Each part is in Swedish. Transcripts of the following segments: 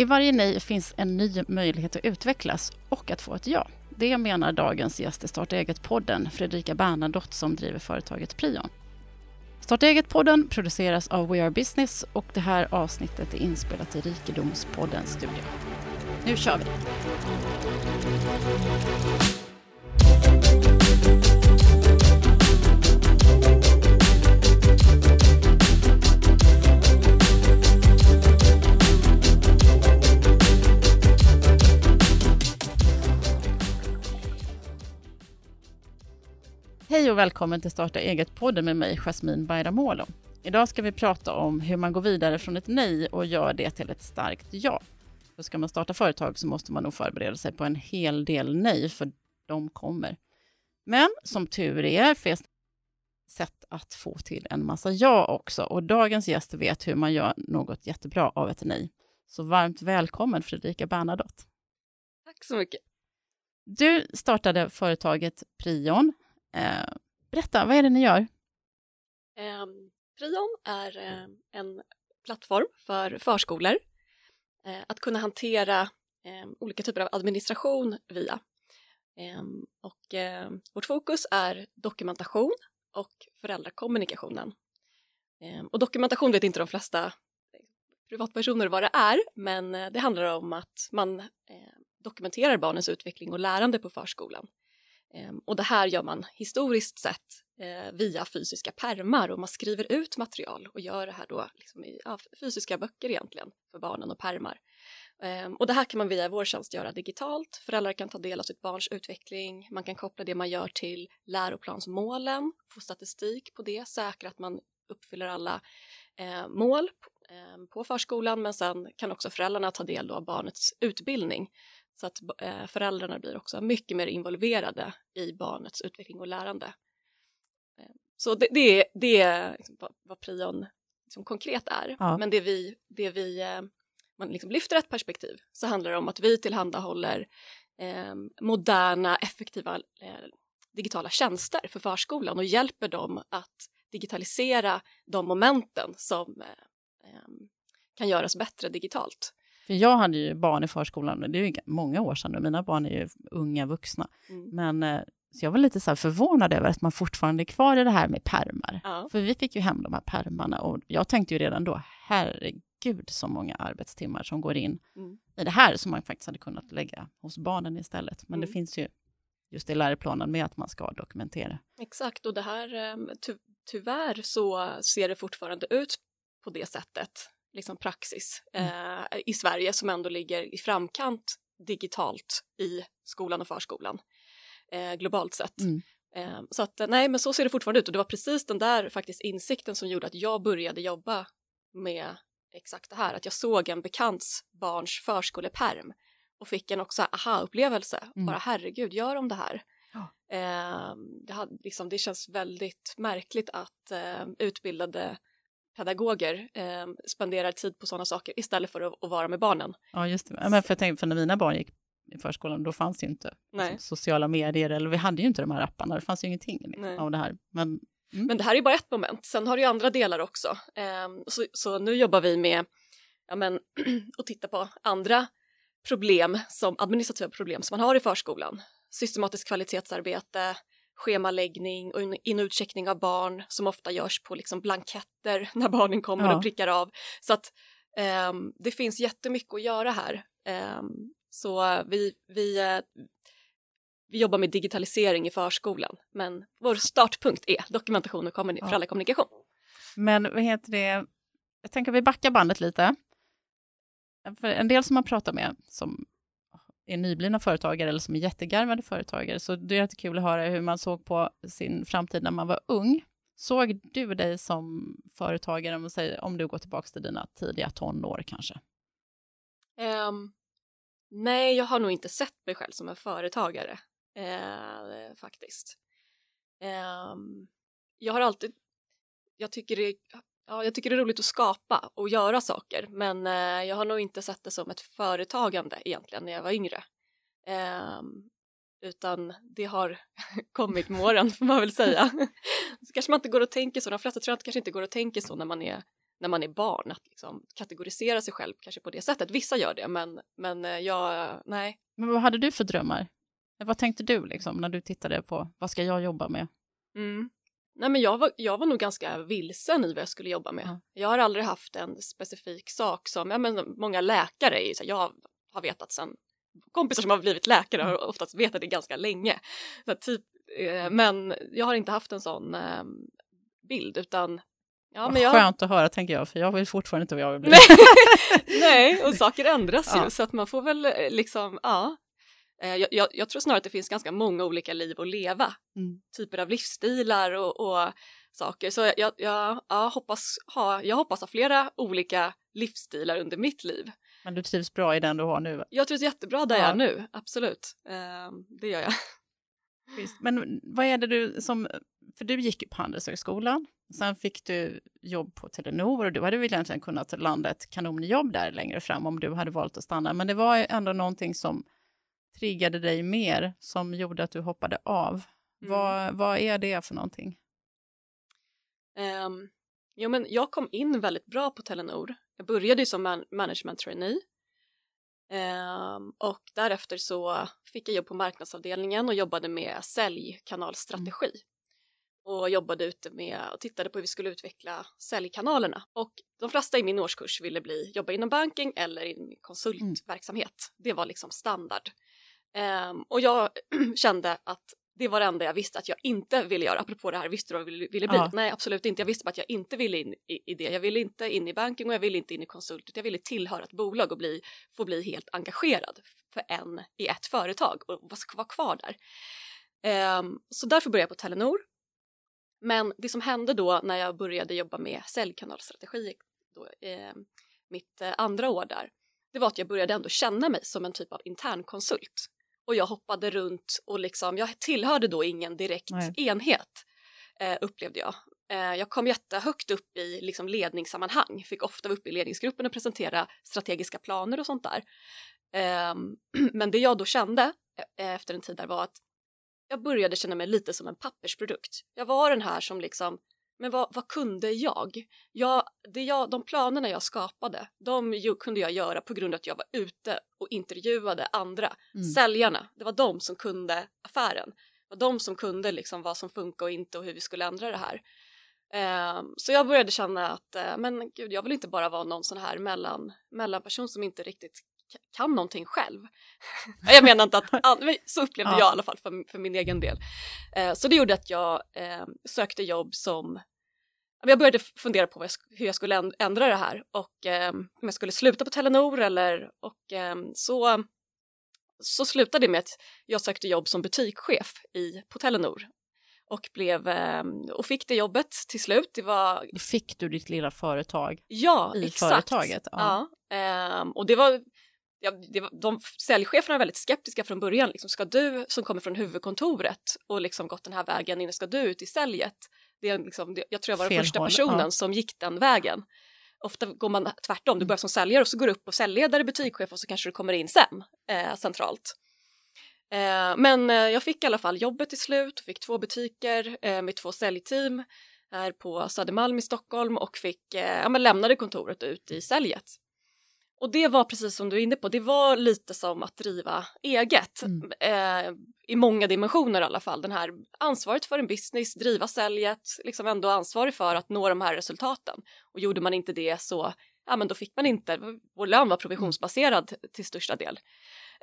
I varje nej finns en ny möjlighet att utvecklas och att få ett ja. Det menar dagens gäst i Starta eget-podden, Fredrika Bernadotte som driver företaget Prion. Starta eget-podden produceras av We Are Business och det här avsnittet är inspelat i Rikedomspoddens studio. Nu kör vi! Hej och välkommen till Starta eget-podden med mig, Jasmine Bayramoglu. Idag ska vi prata om hur man går vidare från ett nej och gör det till ett starkt ja. För ska man starta företag så måste man nog förbereda sig på en hel del nej, för de kommer. Men som tur är finns sätt att få till en massa ja också. Och dagens gäst vet hur man gör något jättebra av ett nej. Så varmt välkommen Fredrika Bernadotte. Tack så mycket. Du startade företaget Prion Eh, berätta, vad är det ni gör? Eh, Prion är eh, en plattform för förskolor eh, att kunna hantera eh, olika typer av administration via. Ehm, och eh, vårt fokus är dokumentation och föräldrakommunikationen. Ehm, och dokumentation vet inte de flesta eh, privatpersoner vad det är, men eh, det handlar om att man eh, dokumenterar barnens utveckling och lärande på förskolan. Ehm, och det här gör man historiskt sett eh, via fysiska permar och man skriver ut material och gör det här då liksom i ja, fysiska böcker egentligen för barnen och permar. Ehm, och det här kan man via vår tjänst göra digitalt. Föräldrar kan ta del av sitt barns utveckling. Man kan koppla det man gör till läroplansmålen, få statistik på det, säkra att man uppfyller alla eh, mål eh, på förskolan men sen kan också föräldrarna ta del av barnets utbildning så att eh, föräldrarna blir också mycket mer involverade i barnets utveckling och lärande. Eh, så det, det, det är liksom vad prion liksom konkret är. Ja. Men det vi, det vi eh, man liksom lyfter ett perspektiv så handlar det om att vi tillhandahåller eh, moderna, effektiva eh, digitala tjänster för förskolan och hjälper dem att digitalisera de momenten som eh, kan göras bättre digitalt. För jag hade ju barn i förskolan, det är ju många år sedan nu, mina barn är ju unga vuxna. Mm. Men eh, så jag var lite så förvånad över att man fortfarande är kvar i det här med permar. Ja. För vi fick ju hem de här permarna och jag tänkte ju redan då, herregud så många arbetstimmar som går in mm. i det här som man faktiskt hade kunnat lägga hos barnen istället. Men mm. det finns ju just i läroplanen med att man ska dokumentera. Exakt, och det här ehm, ty tyvärr så ser det fortfarande ut på det sättet liksom praxis mm. eh, i Sverige som ändå ligger i framkant digitalt i skolan och förskolan eh, globalt sett. Mm. Eh, så att nej, men så ser det fortfarande ut och det var precis den där faktiskt insikten som gjorde att jag började jobba med exakt det här, att jag såg en bekants barns förskoleperm och fick en också aha-upplevelse, mm. bara herregud, gör de det här? Oh. Det, hade, liksom, det känns väldigt märkligt att eh, utbildade pedagoger eh, spenderar tid på sådana saker istället för att, att, vara med barnen. Ja, just det. Men för, jag tänkte, för när mina barn gick i förskolan, då fanns det ju inte liksom, sociala medier, eller vi hade ju inte de här apparna, det fanns ju ingenting liksom, av det här. Men, mm. Men det här är bara ett moment, sen har du ju andra delar också. Eh, så, så, nu jobbar vi med ja, men, att titta på andra problem, som administrativa problem som man har i förskolan. Systematiskt kvalitetsarbete, schemaläggning och in och utcheckning av barn som ofta görs på liksom blanketter när barnen kommer ja. och prickar av. Så att um, det finns jättemycket att göra här. Um, så vi, vi, uh, vi jobbar med digitalisering i förskolan, men vår startpunkt är dokumentation och ja. föräldrakommunikation. Men vad heter det, jag tänker att vi backar bandet lite. För en del som man pratar med, som är nyblivna företagare eller som är jättegarvade företagare. Så det är jättekul att höra hur man såg på sin framtid när man var ung. Såg du dig som företagare, om, säger, om du går tillbaka till dina tidiga tonår kanske? Um, nej, jag har nog inte sett mig själv som en företagare uh, faktiskt. Um, jag har alltid, jag tycker det Ja, jag tycker det är roligt att skapa och göra saker men eh, jag har nog inte sett det som ett företagande egentligen när jag var yngre. Eh, utan det har kommit med åren får man väl säga. så kanske man inte går och tänker så, de flesta tror jag kanske inte går och tänker så när man är när man är barn att liksom kategorisera sig själv kanske på det sättet. Vissa gör det, men, men eh, jag, nej. Men vad hade du för drömmar? Vad tänkte du liksom när du tittade på vad ska jag jobba med? Mm. Nej, men jag, var, jag var nog ganska vilsen i vad jag skulle jobba med. Mm. Jag har aldrig haft en specifik sak som, ja, men många läkare är så jag har vetat sen kompisar som har blivit läkare har oftast vetat det ganska länge. Så typ, eh, men jag har inte haft en sån eh, bild utan Ja, men jag... Skönt att höra tänker jag, för jag vet fortfarande inte vad jag vill bli. Nej, och saker ändras ja. ju så att man får väl eh, liksom, ja. Eh, jag, jag, jag, tror snarare att det finns ganska många olika liv att leva, mm. typer av livsstilar och, och saker. Så jag, jag, hoppas ha, jag hoppas ha flera olika livsstilar under mitt liv. Men du trivs bra i den du har nu? Jag trivs jättebra där ja. jag är nu, absolut. Uh, det gör jag. Men vad är det du som, för du gick ju på Handelshögskolan, sen fick du jobb på Telenor och du hade väl egentligen kunnat landa ett kanonjobb där längre fram om du hade valt att stanna. Men det var ändå någonting som triggade dig mer, som gjorde att du hoppade av. Mm. Vad, vad är det för någonting? Um, jo, men jag kom in väldigt bra på Telenor. Jag började som man management trainee um, och därefter så fick jag jobb på marknadsavdelningen och jobbade med säljkanalstrategi mm. och jobbade ute med och tittade på hur vi skulle utveckla säljkanalerna. Och de flesta i min årskurs ville bli jobba inom banking eller i konsultverksamhet. Mm. Det var liksom standard. Um, och jag kände att det var det enda jag visste att jag inte ville göra. Apropå det här, visste du vad jag ville, ville bli? Ja. Nej, absolut inte. Jag visste bara att jag inte ville in i, i, det. Jag ville inte in i banking och jag ville inte in i konsult. Jag ville tillhöra ett bolag och bli, få bli helt engagerad för en i ett företag och vara kvar där. Um, så därför började jag på Telenor. Men det som hände då när jag började jobba med säljkanalstrategi, då, eh, mitt eh, andra år där, det var att jag började ändå känna mig som en typ av internkonsult och jag hoppade runt och liksom, jag tillhörde då ingen direkt Nej. enhet eh, upplevde jag. Eh, jag kom jättehögt upp i liksom, ledningssammanhang, fick ofta vara uppe i ledningsgruppen och presentera strategiska planer och sånt där. Eh, men det jag då kände eh, efter en tid där var att jag började känna mig lite som en pappersprodukt. Jag var den här som liksom men vad, vad kunde jag? jag, det jag? De planerna jag skapade, de kunde jag göra på grund av att jag var ute och intervjuade andra. Mm. Säljarna, det var de som kunde affären. Det var de som kunde liksom vad som funkar och inte och hur vi skulle ändra det här. Eh, så jag började känna att eh, men gud, jag vill inte bara vara någon sån här mellan, mellanperson som inte riktigt kan någonting själv. jag menar inte att, så upplevde ja. jag i alla fall för, för min egen del. Eh, så det gjorde att jag eh, sökte jobb som jag började fundera på hur jag skulle ändra det här och eh, om jag skulle sluta på Telenor eller och eh, så så slutade det med att jag sökte jobb som butikschef i, på Telenor och blev eh, och fick det jobbet till slut. Det var... Fick du ditt lilla företag? Ja, i exakt. företaget? Ja, ja eh, och det var ja, det var, de säljcheferna var väldigt skeptiska från början. Liksom, ska du som kommer från huvudkontoret och liksom gått den här vägen in, ska du ut i säljet? Det är liksom, det, jag tror jag var den första personen ja. som gick den vägen. Ofta går man tvärtom, du börjar som säljare och så går du upp på säljledare, butikschef och så kanske du kommer in sen eh, centralt. Eh, men eh, jag fick i alla fall jobbet till slut, fick två butiker eh, med två säljteam här på Södermalm i Stockholm och fick, eh, ja, men lämnade kontoret ut i säljet. Och det var precis som du är inne på, det var lite som att driva eget mm. eh, i många dimensioner i alla fall. Den här ansvaret för en business, driva säljet, liksom ändå ansvarig för att nå de här resultaten. Och gjorde man inte det så, ja men då fick man inte, vår lön var provisionsbaserad till största del.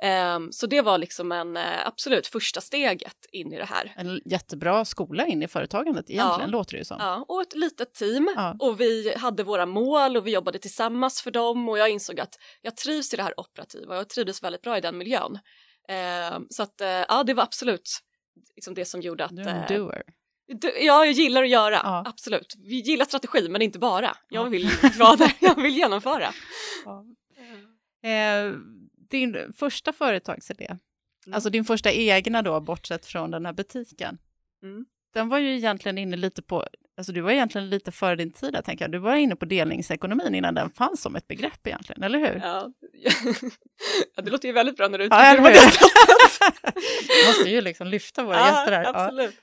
Um, så det var liksom en uh, absolut första steget in i det här. En jättebra skola in i företagandet egentligen, ja. låter det ju som. Ja, och ett litet team ja. och vi hade våra mål och vi jobbade tillsammans för dem och jag insåg att jag trivs i det här operativa och jag trivdes väldigt bra i den miljön. Uh, så att uh, ja, det var absolut liksom det som gjorde att... Du är en eh, doer. Ja, jag gillar att göra, ja. absolut. Vi gillar strategi, men inte bara. Jag vill vara där, jag vill genomföra. Ja. Eh, din första företagsidé, mm. alltså din första egna då, bortsett från den här butiken, mm. den var ju egentligen inne lite på, alltså du var egentligen lite före din tid, där, tänker jag. Du var inne på delningsekonomin innan den fanns som ett begrepp egentligen, eller hur? Ja, ja det låter ju väldigt bra när du uttrycker ja, det Du måste ju liksom lyfta våra ja, gäster här. Absolut.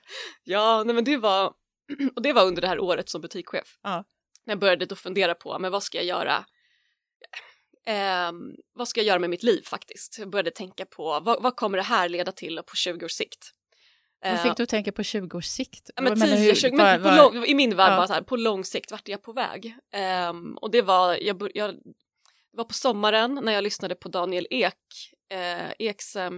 Ja, nej, men det var, och det var under det här året som butikschef. Ja. när jag började då fundera på, men vad ska jag göra? Eh, vad ska jag göra med mitt liv faktiskt? Jag började tänka på vad, vad kommer det här leda till på 20 års sikt? Vad fick du tänka på 20 års sikt? Ja, men Vad menar 10, du? 20, Vad- men på vad- lång, I min värld Ja. var så här, på lång sikt, vart är jag på väg? Ehm, och det var, jag, jag, det var på sommaren när jag lyssnade på Daniel Ek, eh, Eks eh,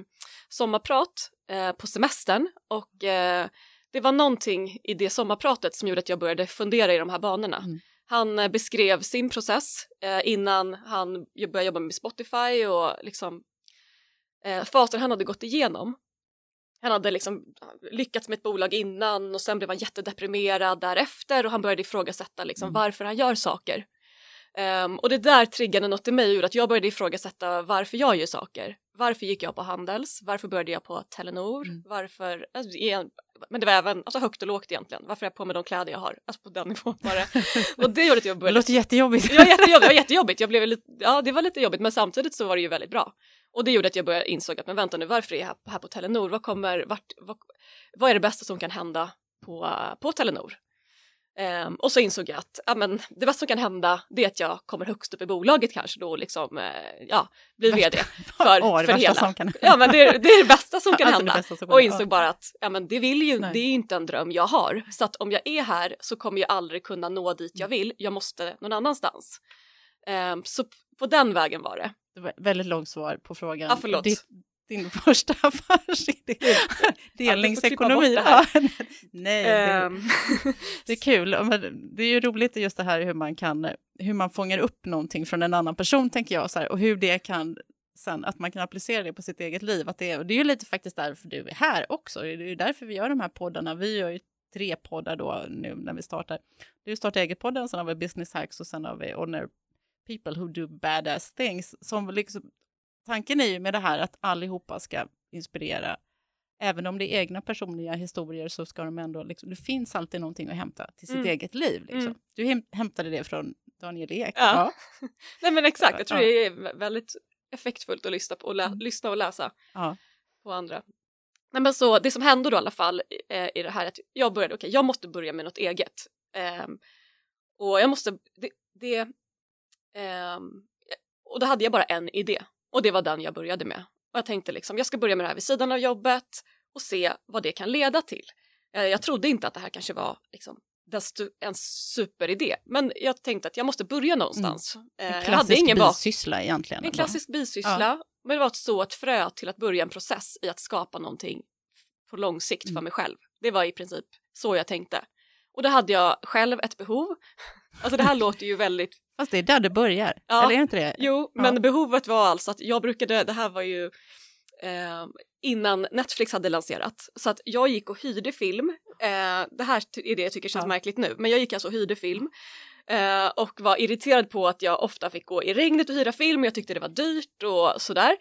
sommarprat eh, på semestern och eh, det var någonting i det sommarpratet som gjorde att jag började fundera i de här banorna. Mm. Han eh, beskrev sin process eh, innan han började jobba med Spotify och liksom eh, fasen han hade gått igenom. Han hade liksom lyckats med ett bolag innan och sen blev han jättedeprimerad därefter och han började ifrågasätta liksom Mm. varför han gör saker. Ehm, och det där triggade något i mig gjorde att jag började ifrågasätta varför jag gör saker. Varför gick jag på Handels? Varför började jag på Telenor? Mm. Varför, alltså, men det var även alltså, högt och lågt egentligen. Varför är jag på med de kläder jag har? Alltså på den nivån det. Och det gjorde att jag Det började låter jättejobbigt. Ja, jättejobbigt, det var jättejobbigt. Jag blev lite, ja, det var lite jobbigt men samtidigt så var det ju väldigt bra. Och det gjorde att jag började insåg att men vänta nu, varför är jag här, här på Telenor? Vad, kommer, vart, vad, vad är det bästa som kan hända på, på Telenor? Ehm, och så insåg jag att ja, men, det bästa som kan hända det är att jag kommer högst upp i bolaget kanske då liksom, eh, ja, blir vd för, Åh, det för hela. Ja men det, är- det är det bästa som kan Alltså, hända. som Och insåg bara att ja, men det vill ju, Nej. det är inte en dröm jag har. Så att om jag är här så kommer jag aldrig kunna nå dit jag Mm. vill. Jag måste någon annanstans. Ehm, så på den vägen var det. Det var väldigt långt svar på frågan. Ja, förlåt. Ditt, din första affärsidé. Delningsekonomi. Ja, nej, det, Ehm, det är kul. Men det är ju roligt just det här hur man kan, hur man fångar upp någonting från en annan person, tänker jag, så här, och hur det kan sen, att man kan applicera det på sitt eget liv. Att det, är, det är ju lite faktiskt därför du är här också. Det är ju därför vi gör de här poddarna. Vi gör ju tre poddar då nu när vi startar. Du startar eget-podden, sen har vi Business Hacks och sen har vi Honor People Who Do Badass Things. Som liksom, tanken är ju med det här att allihopa ska inspirera. Även om det är egna personliga historier så ska de ändå, liksom, det finns alltid någonting att hämta till sitt Mm. eget liv. Liksom. Mm. Du häm- hämtade det från Daniel Ek. Ja. Nej men exakt, jag tror Ja. det är vä- väldigt effektfullt att lyssna, på och lä- Mm. lyssna och läsa Ja. på andra. Nej, men så det som hände då i alla fall eh, i det här att jag började, okej jag måste börja med något eget. Ehm, och jag måste, det, det ehm, och då hade jag bara en idé och det var den jag började med. Och jag tänkte liksom, jag ska börja med det här vid sidan av jobbet och se vad det kan leda till. Eh, jag trodde inte att det här kanske var liksom, en superidé, men jag tänkte att jag måste börja någonstans. Eh, En jag hade klassisk ingen bak bisyssla egentligen. en klassisk bisyssla, men det var så ett frö till att börja en process i att skapa någonting på lång sikt för Mm. mig själv. Det var i princip så jag tänkte. Och då hade jag själv ett behov. Alltså det här låter ju väldigt, Fast det är där det börjar. Ja. Eller är det inte det? jo, Ja. men behovet var alltså att jag brukade, det här var ju eh, innan Netflix hade lanserat, så att jag gick och hyrde film. Eh, det här är det jag tycker känns Ja. märkligt nu, men jag gick alltså och hyrde film eh, och var irriterad på att jag ofta fick gå i regnet och hyra film. Jag tyckte det var dyrt och sådär.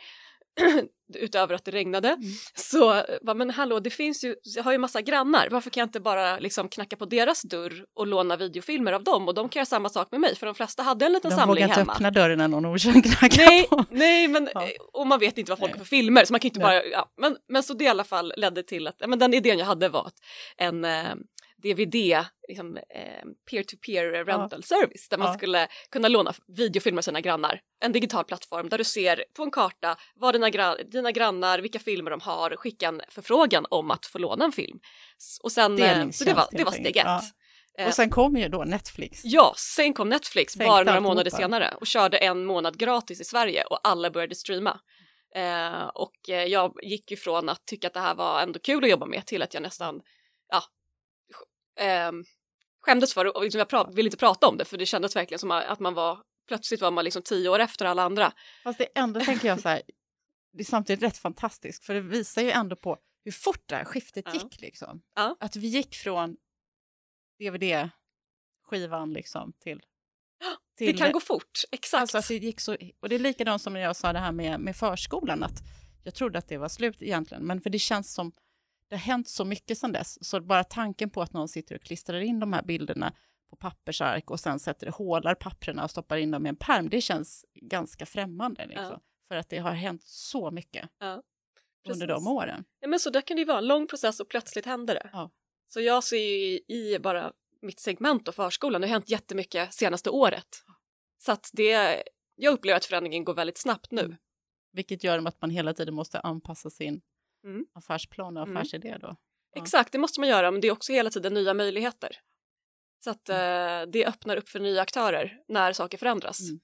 Utöver att det regnade. Mm. Så bara, men hallå, det finns ju, jag har ju massa grannar. Varför kan jag inte bara liksom knacka på deras dörr och låna videofilmer av dem? Och de kan göra samma sak med mig, för de flesta hade en liten De samling vågar inte hemma. öppna dörren när någon okänd knackar Nej, på. nej, men Ja. eh, och man vet inte vad folk Nej. har för filmer så man kan inte Nej. bara, ja, men, men så det i alla fall ledde till att, men den idén jag hade var att en eh, DVD, liksom, eh, peer-to-peer rental service där man Ja. skulle kunna låna videofilmer av sina grannar. En digital plattform där du ser på en karta vad dina, gra- dina grannar, vilka filmer de har, skicka en förfrågan om att få låna en film. Och sen, eh, så det var, det var steg ett. enkelt. Eh, Och sen kommer ju då Netflix. Ja, sen kom Netflix Sänkte bara några månader senare och körde en månad gratis i Sverige och alla började streama. Eh, och eh, jag gick ju från att tycka att det här var ändå kul att jobba med till att jag nästan, ehm, skämdes för och liksom jag ville inte prata om det för det kändes verkligen som att man var, plötsligt var man liksom tio år efter alla andra. Fast det ändå tänker jag så här, det är samtidigt rätt fantastiskt, för det visar ju ändå på hur fort det här skiftet Ja. gick. Liksom. Ja. Att vi gick från DVD-skivan liksom till... Det kan gå fort, exakt. Alltså att det gick så, och det är likadant som när jag sa det här med, med förskolan, att jag trodde att det var slut egentligen, men för det känns som det har hänt så mycket sedan dess, så bara tanken på att någon sitter och klistrar in de här bilderna på pappersark och sen sätter hålar papperna och stoppar in dem i en pärm, det känns ganska främmande. Liksom, Ja. För att det har hänt så mycket Ja, under de åren. Ja, men så där kan det ju vara, en lång process och plötsligt händer det. Ja. Så jag ser ju i, i bara mitt segment och förskolan. Det har hänt jättemycket senaste året. Så att det, jag upplever att förändringen går väldigt snabbt nu. Mm. Vilket gör att man hela tiden måste anpassa sin Mm. affärsplan och Mm. affärsidé då. Ja. Exakt, det måste man göra, men det är också hela tiden nya möjligheter. Så att Mm. eh, det öppnar upp för nya aktörer när saker förändras. Mm.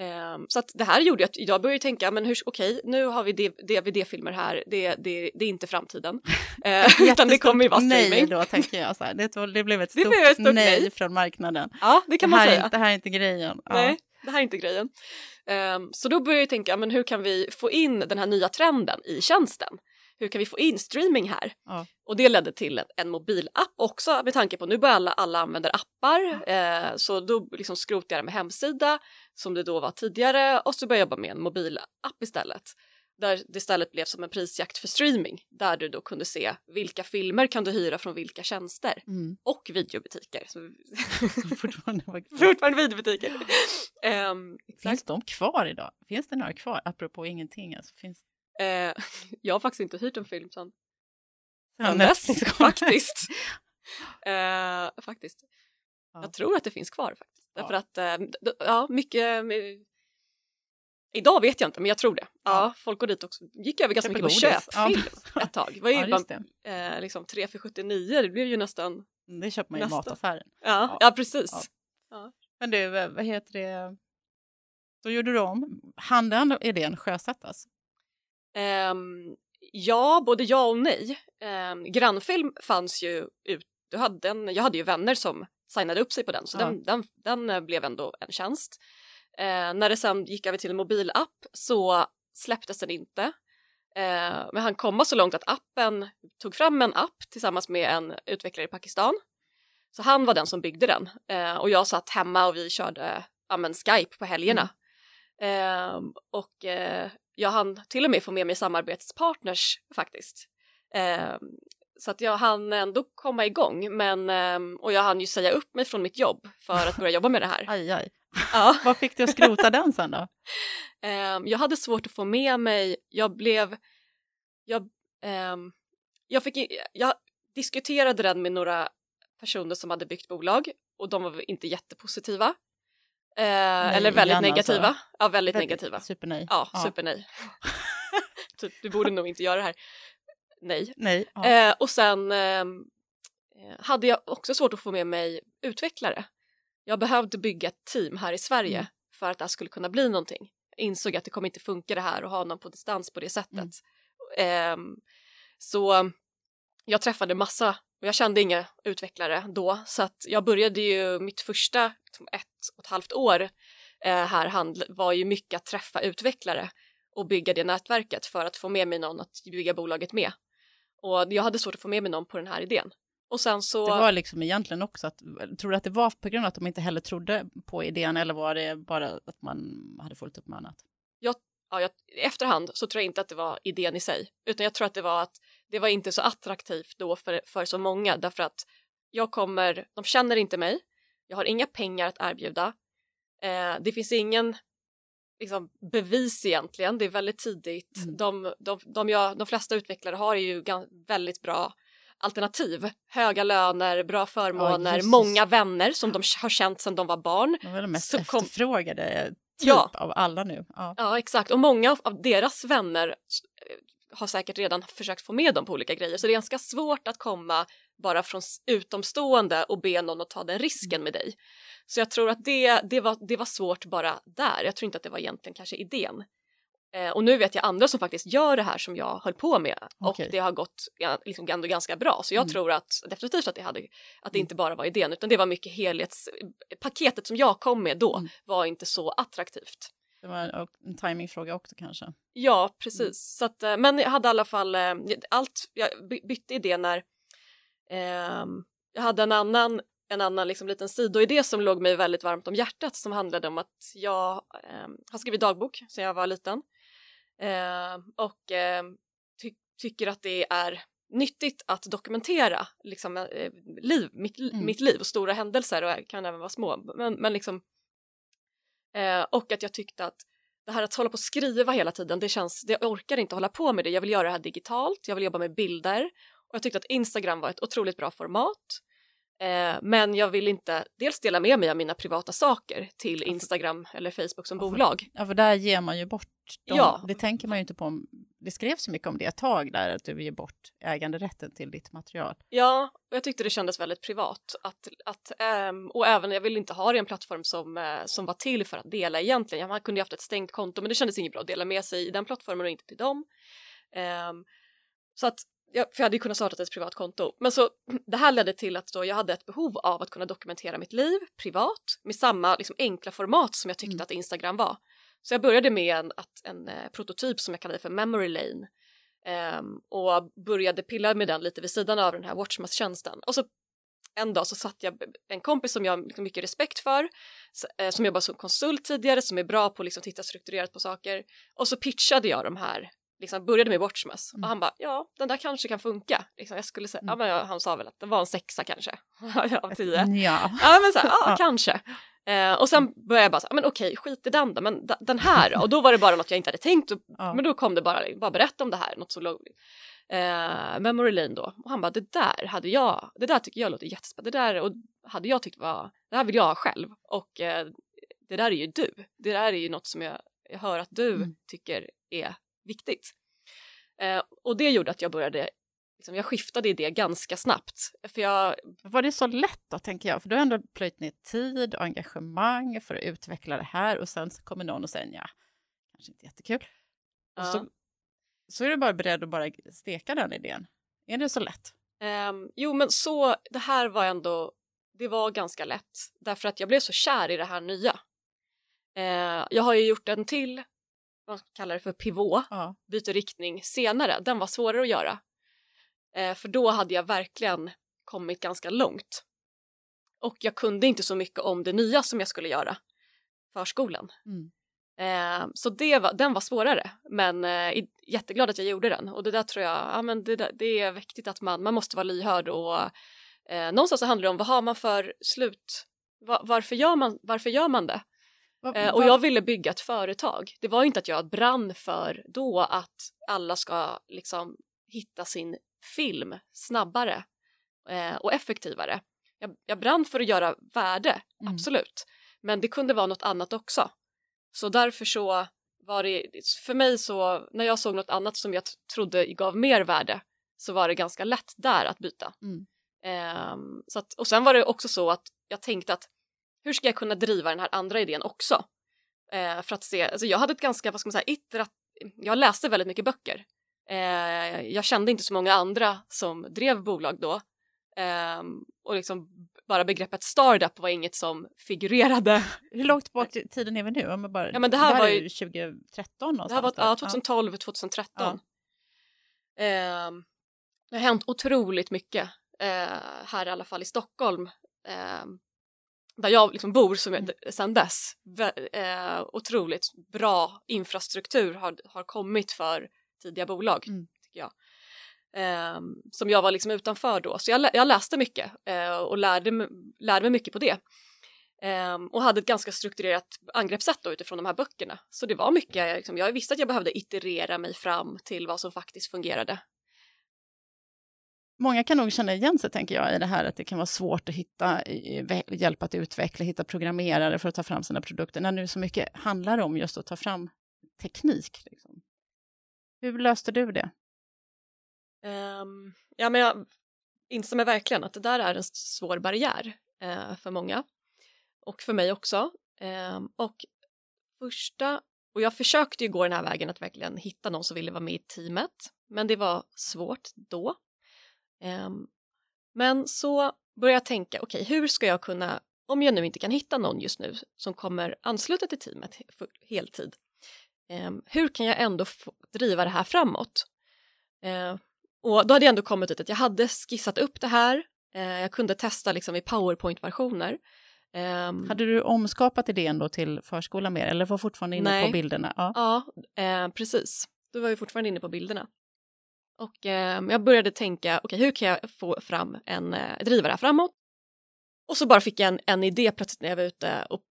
Eh, så att det här gjorde att jag började tänka, men hur, okej, nu har vi DVD-filmer här, det, det, det är inte framtiden. Eh, utan det kommer ju vara nej streaming. då, tänker jag. Så här. Det, det blev ett stort, blev ett stort nej, nej. från marknaden. Ja, det kan man säga. är, det här är inte grejen. Ja. Nej, det här är inte grejen. Ehm, så då började jag tänka, men hur kan vi få in den här nya trenden i tjänsten? Hur kan vi få in streaming här? Ja. Och det ledde till en, en mobilapp också med tanke på nu börjar alla, alla använder appar. Eh, så då liksom skrotade jag det med hemsida som det då var tidigare och så började jag jobba med en mobilapp istället. Där det istället blev som en prisjakt för streaming där du då kunde se vilka filmer kan du hyra från vilka tjänster Mm. och videobutiker. Så, Fortfarande fortfarande videobutiker. Um, Finns de kvar idag? Finns det några kvar? Apropå ingenting. Alltså, finns Eh, jag har faktiskt inte hyrt en film sedan Netflix dess, faktiskt. Eh, faktiskt. Ja. Jag tror att det finns kvar faktiskt. Ja. Därför att, eh, ja, mycket... Idag vet jag inte, men jag tror det. Ja, Ja. folk går dit också. Gick över ganska mycket på godis. Ja. köpfilm ett tag. Det var ju Ja, bara, eh, liksom 3 för 79, det blev ju nästan... Det köper man i Nästa. mataffären. Ja, Ja. precis. Men du, eh, vad heter det? Då gjorde du om. Han den idén sjösättas? Ehm, ja, både ja och nej. Um, grannfilm fanns ju ut. Du hade en, jag hade ju vänner som signade upp sig på den så Ja. den, den, den eh, blev ändå en tjänst. Eh, när det sen gick över till en mobilapp så släpptes den inte. Eh, men han komma så långt att appen tog fram en app tillsammans med en utvecklare i Pakistan. Så han var den som byggde den eh, och jag satt hemma och vi körde ja, men Skype på helgerna. Ehm, och eh, jag hann till och med få med mig samarbetspartners faktiskt. Ehm, så att jag hann ändå komma igång men ehm, och jag hann ju säga upp mig från mitt jobb för att börja jobba med det här. Aj, aj. Ja. Vad fick du att skrota den sen då? Ehm, jag hade svårt att få med mig, jag blev, jag, ehm, jag fick, jag diskuterade den med några personer som hade byggt bolag och de var inte jättepositiva. Eh, eller väldigt negativa. alltså. Ja, väldigt, Väldigt negativa. Supernej. Ja, supernej. typ, du borde nog inte göra det här. Nej. Nej. Ja. Eh, och sen ehm, eh, hade jag också svårt att få med mig utvecklare. Jag behövde bygga ett team här i Sverige Mm. för att det här skulle kunna bli någonting. Jag insåg att det kommer inte funka det här och ha någon på distans på det sättet. Mm. Ehm, så jag träffade massa jag kände inga utvecklare då så att jag började ju mitt första liksom, ett och ett halvt år eh, här var ju mycket att träffa utvecklare och bygga det nätverket för att få med mig någon att bygga bolaget med. Och jag hade svårt att få med mig någon på den här idén. Och sen så... Det var liksom egentligen också att, tror du att det var på grund av att de inte heller trodde på idén eller var det bara att man hade fullt upp med annat? ja, jag, i efterhand så tror jag inte att det var idén i sig, utan jag tror att det var att det var inte så attraktivt då för, för så många därför att jag kommer, de känner inte mig, jag har inga pengar att erbjuda, eh, det finns ingen liksom, bevis egentligen, det är väldigt tidigt, Mm. de, de, de, jag, de flesta utvecklare har ju väldigt bra alternativ, höga löner, bra förmåner, Jesus. många vänner som de har känt sedan de var barn. De var de mest kom- efterfrågade typ Ja. av alla nu. Ja. Ja, exakt. Och många av deras vänner eh, har säkert redan försökt få med dem på olika grejer. Så det är ganska svårt att komma bara från utomstående och be någon att ta den risken med dig. Så jag tror att det, det, var, det var svårt bara där. Jag tror inte att det var egentligen kanske idén. Eh, och nu vet jag andra som faktiskt gör det här som jag höll på med Okej. och det har gått liksom ändå ganska bra. Så jag Mm. tror att definitivt att det, hade, att det Mm. inte bara var idén utan det var mycket helhets... Paketet som jag kom med då Mm. var inte så attraktivt. Det var en timingfråga också kanske. Ja, precis. Så att, eh, men jag hade i alla fall eh, allt. Jag by- bytte idé när ehm, jag hade en annan, en annan liksom liten sidoidé som låg mig väldigt varmt om hjärtat som handlade om att jag ehm, har skrivit dagbok sedan jag var liten Ehm, och ehm, ty- tycker att det är nyttigt att dokumentera liksom, eh, liv, mitt, Mm. mitt liv och stora händelser och kan även vara små. Men, men liksom, eh, och att jag tyckte att det här att hålla på och skriva hela tiden, det känns, det, jag orkar inte hålla på med det. Jag vill göra det här digitalt, jag vill jobba med bilder och jag tyckte att Instagram var ett otroligt bra format. Eh, men jag vill inte dels dela med mig av mina privata saker till Instagram eller Facebook som bolag. Ja, för där ger man ju bort dem. Ja. Det tänker man ju inte på. Det skrevs så mycket om det ett tag där, att du ger bort äganderätten till ditt material. Ja, och jag tyckte det kändes väldigt privat. Att, att, ehm, och även, jag ville inte ha det i en plattform som, eh, som var till för att dela egentligen. Ja, Man kunde ju haft ett stängt konto, men det kändes inget bra att dela med sig i den plattformen och inte till dem. Ehm, så att, ja, för jag hade ju kunnat starta ett privat konto. Men så det här ledde till att då jag hade ett behov av att kunna dokumentera mitt liv privat med samma liksom, enkla format som jag tyckte Mm. att Instagram var. Så jag började med en, att, en eh, prototyp som jag kallade för Memory Lane Ehm, och började pilla med den lite vid sidan av den här Watchmas-tjänsten. Och så en dag så satt jag en kompis som jag har liksom mycket respekt för, eh, som jobbar som konsult tidigare, som är bra på att liksom titta strukturerat på saker. Och så pitchade jag de här, liksom började med Watchmas Mm. och han bara ja, den där kanske kan funka. Liksom, jag skulle säga, Mm. ja, men han sa väl att det var en sexa kanske av tio. Ja. Ja men så här, Ja. kanske. Eh, och sen började jag bara så här, men okej skit i den då, men den här då? Och då var det bara något jag inte hade tänkt, och, Ja. men då kom det bara, bara berätta om det här, något så låg eh, Memory Lane då. Och han bara, det där hade jag, det där tycker jag låter jättespännande, det där och hade jag tyckt var, det här vill jag ha själv och eh, det där är ju du, det där är ju något som jag, jag hör att du Mm. tycker är viktigt. Eh, och det gjorde att jag började, liksom, jag skiftade i det ganska snabbt, för jag Var det så lätt då, tänker jag? För du har ändå plöjt ner tid och engagemang för att utveckla det här och sen så kommer någon och säger ja, kanske inte jättekul. Och Ja. så, så är du bara beredd att bara steka den idén. Är det så lätt? Ehm, jo, men så det här var ändå, det var ganska lätt därför att jag blev så kär i det här nya. Eh, jag har ju gjort en till, vad kallar det för pivot, Ja. byter riktning senare. Den var svårare att göra. Eh, för då hade jag verkligen kommit ganska långt. Och jag kunde inte så mycket om det nya som jag skulle göra, förskolan. Mm. Eh, så det var, den var svårare, men eh, jätteglad att jag gjorde den. Och det där tror jag, ja men det, det är viktigt att man, man måste vara lyhörd och eh, någonstans så handlar det om vad har man för slut, Va, varför, gör man, varför gör man det? Va- Eh, och va- jag ville bygga ett företag. Det var inte att jag brann för då att alla ska liksom hitta sin film snabbare eh, och effektivare. Jag, jag brann för att göra värde, Mm. absolut. Men det kunde vara något annat också. Så därför så var det, för mig så, när jag såg något annat som jag trodde gav mer värde så var det ganska lätt där att byta. Mm. Ehm, så att, och sen var det också så att jag tänkte att hur ska jag kunna driva den här andra idén också? Eh, för att se, alltså jag hade ett ganska, vad ska man säga, iterat, jag läste väldigt mycket böcker. Eh, jag kände inte så många andra som drev bolag då. Ehm, och liksom bara begreppet startup var inget som figurerade. Hur långt bak i tiden är vi nu? Om bara, Ja, men det här där var är ju- 2013 någonstans. Det här var ja, 2012, 2013. Ehm, det har hänt otroligt mycket eh, här i alla fall i Stockholm. ehm, där jag liksom bor som jag, sedan dess. Eh, otroligt bra infrastruktur har, har kommit för tidiga bolag, Mm. tycker jag. Ehm, som jag var liksom utanför då. Så jag, jag läste mycket eh, och lärde, lärde mig mycket på det. Ehm, och hade ett ganska strukturerat angreppssätt då utifrån de här böckerna. Så det var mycket, liksom, jag visste att jag behövde iterera mig fram till vad som faktiskt fungerade. Många kan nog känna igen sig, tänker jag, i det här att det kan vara svårt att hitta eh, hjälp att utveckla, hitta programmerare för att ta fram sina produkter, när nu så mycket handlar om just att ta fram teknik. Liksom. Hur löste du det? Um, ja, men jag instämmer verkligen att det där är en svår barriär uh, för många och för mig också. Um, och första, och jag försökte ju gå den här vägen att verkligen hitta någon som ville vara med i teamet, men det var svårt då. Um, men så började jag tänka, okej, hur ska jag kunna, om jag nu inte kan hitta någon just nu som kommer ansluta till teamet heltid, ehm, hur kan jag ändå driva det här framåt? Eh, och då hade jag ändå kommit ut att jag hade skissat upp det här. Eh, jag kunde testa liksom i powerpoint-versioner. Ehm, Hade du omskapat idén då till förskola mer, eller var fortfarande inne Nej. på bilderna? Ja. Ja, eh, precis. Då var vi fortfarande inne på bilderna. Och eh, jag började tänka, okej hur kan jag få fram en, eh, driva det här framåt? Och så bara fick jag en, en idé plötsligt när jag var ute och, eh,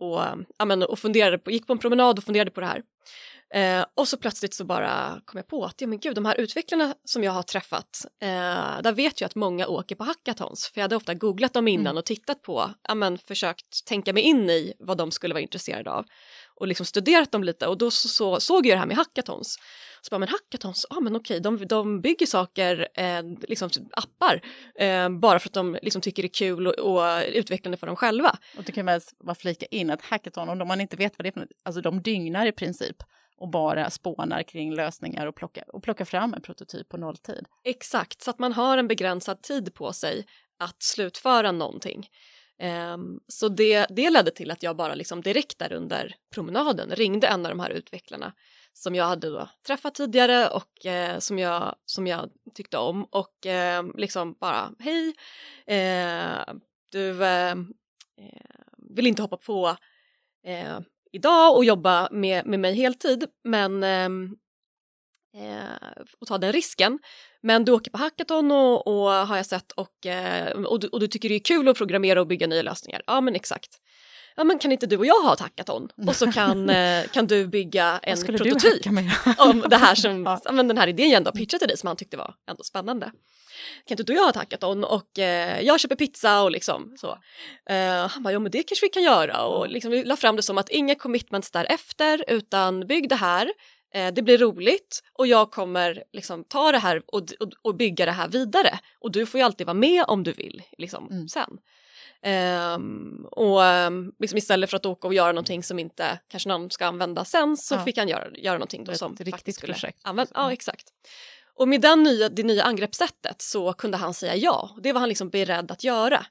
och, ja, men, och funderade på, gick på en promenad och funderade på det här. Eh, och så plötsligt så bara kom jag på att ja, men gud, de här utvecklarna som jag har träffat, eh, där vet jag att många åker på hackathons. För jag hade ofta googlat dem innan mm. och tittat på, ja, men, försökt tänka mig in i vad de skulle vara intresserade av och liksom studerat dem lite och då så, så, såg jag det här med hackathons. Så bara, men hackathons, ja ah, men okej, de, de bygger saker, eh, liksom appar, eh, bara för att de liksom tycker det är kul och, och utvecklande för dem själva. Och det kan man bara flika in att hackathon, om man inte vet vad det är för något, alltså de dygnar i princip och bara spånar kring lösningar och plockar, och plockar fram en prototyp på nolltid. Exakt, så att man har en begränsad tid på sig att slutföra någonting. Um, så det, det ledde till att jag bara liksom direkt där under promenaden ringde en av de här utvecklarna som jag hade då träffat tidigare och eh, som, jag, som jag tyckte om och eh, liksom bara hej, eh, du eh, eh vill inte hoppa på eh, idag och jobba med, med mig heltid men ehm, eh, och ta den risken. Men du åker på hackathon och, och har jag sett och, eh, och, du, och du tycker det är kul att programmera och bygga nya lösningar. Ja men exakt ja men kan inte du och jag ha ett hackathon och så kan, eh, kan du bygga en prototyp om det här som, ja. men den här idén jag ändå pitchat till dig som han tyckte var ändå spännande. Kan inte du och jag ha ett hackathon och eh, jag köper pizza och liksom så. Eh, han bara, ja men det kanske vi kan göra och liksom vi la fram det som att inga commitments därefter utan bygg det här eh, det blir roligt och jag kommer liksom ta det här och, och, och, bygga det här vidare och du får ju alltid vara med om du vill liksom, mm. sen. Um, och um, liksom istället för att åka och göra någonting som inte kanske någon ska använda sen så ja. fick han göra, göra någonting då som riktigt skulle projekt. Använda. Ja, exakt. Och med den nya, det nya angreppssättet så kunde han säga ja. Det var han liksom beredd att göra.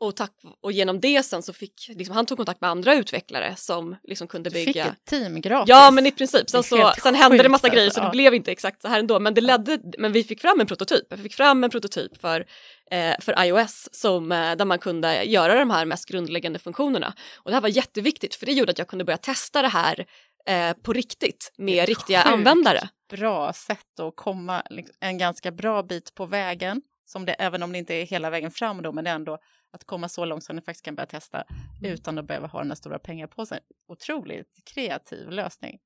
Och, tack, och genom det sen så fick liksom, han tog kontakt med andra utvecklare som liksom kunde bygga. Du fick ett team gratis. Ja men i princip. Sen, så, sen hände det massa grejer så det blev inte exakt så här ändå. Men det ledde, men vi fick fram en prototyp. Vi fick fram en prototyp för, eh, för iOS som, eh, där man kunde göra de här mest grundläggande funktionerna. Och det här var jätteviktigt för det gjorde att jag kunde börja testa det här eh, på riktigt med riktiga användare. Bra sätt att komma liksom, en ganska bra bit på vägen. Som det, även om det inte är hela vägen fram då, men det är ändå att komma så långt som ni faktiskt kan börja testa mm. utan att behöva ha den här stora pengapåsen. Otroligt kreativ lösning.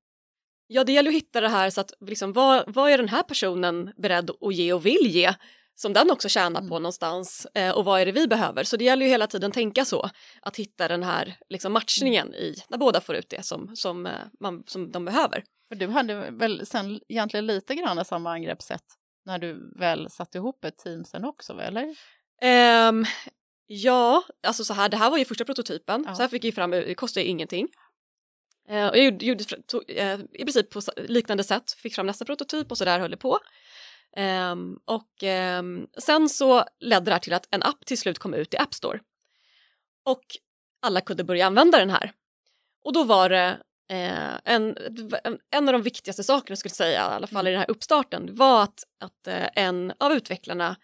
Ja, det gäller att hitta det här så att liksom, vad, vad är den här personen beredd att ge och vill ge som den också tjänar på mm. någonstans eh, och vad är det vi behöver? Så det gäller ju hela tiden tänka så, att hitta den här liksom, matchningen mm. i när båda får ut det som, som, eh, man, som de behöver. För du hade väl sen egentligen lite grann samma angreppssätt när du väl satte ihop ett team sen också, eller? Um, Ja, alltså så här, det här var ju första prototypen, ja. så här fick jag fram, det kostade ingenting. Eh, och jag gjorde, gjorde tog, eh, i princip på liknande sätt, fick fram nästa prototyp och så där höll det på. Eh, och ehm, sen så ledde det här till att en app till slut kom ut i App Store. Och alla kunde börja använda den här. Och då var det eh, en, en av de viktigaste sakerna skulle jag säga, i alla fall i den här uppstarten, var att, att eh, en av utvecklarna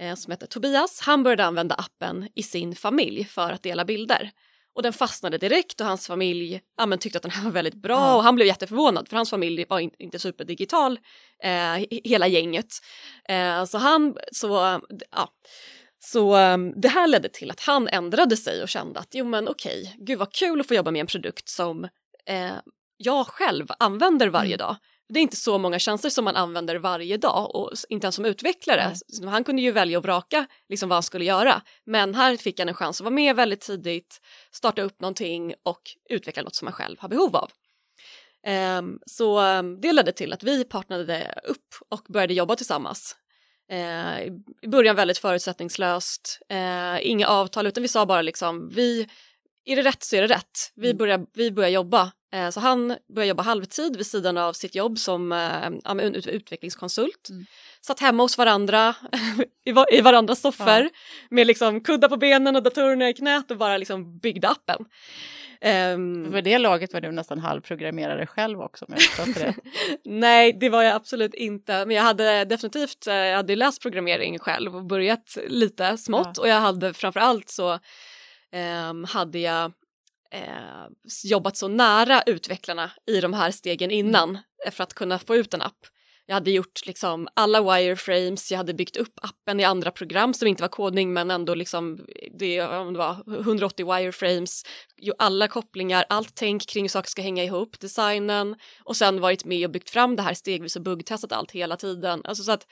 eh, som heter Tobias, han började använda appen i sin familj för att dela bilder. Och den fastnade direkt och hans familj ja, men tyckte att den här var väldigt bra mm. och han blev jätteförvånad för hans familj var in, inte superdigital, eh, hela gänget. Eh, så han, så, ja. Så um, det här ledde till att han ändrade sig och kände att jo men okej, gud vad kul att få jobba med en produkt som eh, jag själv använder varje mm. dag det är inte så många tjänster som man använder varje dag och inte ens som utvecklare. Mm. Han kunde ju välja och vraka liksom vad han skulle göra. Men här fick han en chans att vara med väldigt tidigt, starta upp någonting och utveckla något som han själv har behov av. Um, så um, det ledde till att vi partnerade upp och började jobba tillsammans. Uh, I början väldigt förutsättningslöst, uh, inga avtal utan vi sa bara liksom vi är det rätt så är det rätt. Vi mm. börjar, vi börjar jobba. Eh, så han börjar jobba halvtid vid sidan av sitt jobb som eh, utvecklingskonsult. Mm. Satt hemma hos varandra i, i varandras soffor ja. med liksom kuddar på benen och datorerna i knät och bara liksom byggde appen. Um, För det laget var du nästan halvprogrammerare själv också om jag det. Nej, det var jag absolut inte. Men jag hade definitivt eh, jag hade läst programmering själv och börjat lite smått ja. och jag hade framförallt så um, hade jag eh, jobbat så nära utvecklarna i de här stegen mm. innan mm. för att kunna få ut en app. Jag hade gjort liksom alla wireframes, jag hade byggt upp appen i andra program som inte var kodning men ändå liksom det, det var 180 wireframes, alla kopplingar, allt tänk kring hur saker ska hänga ihop, designen och sen varit med och byggt fram det här stegvis och buggtestat allt hela tiden. Alltså så att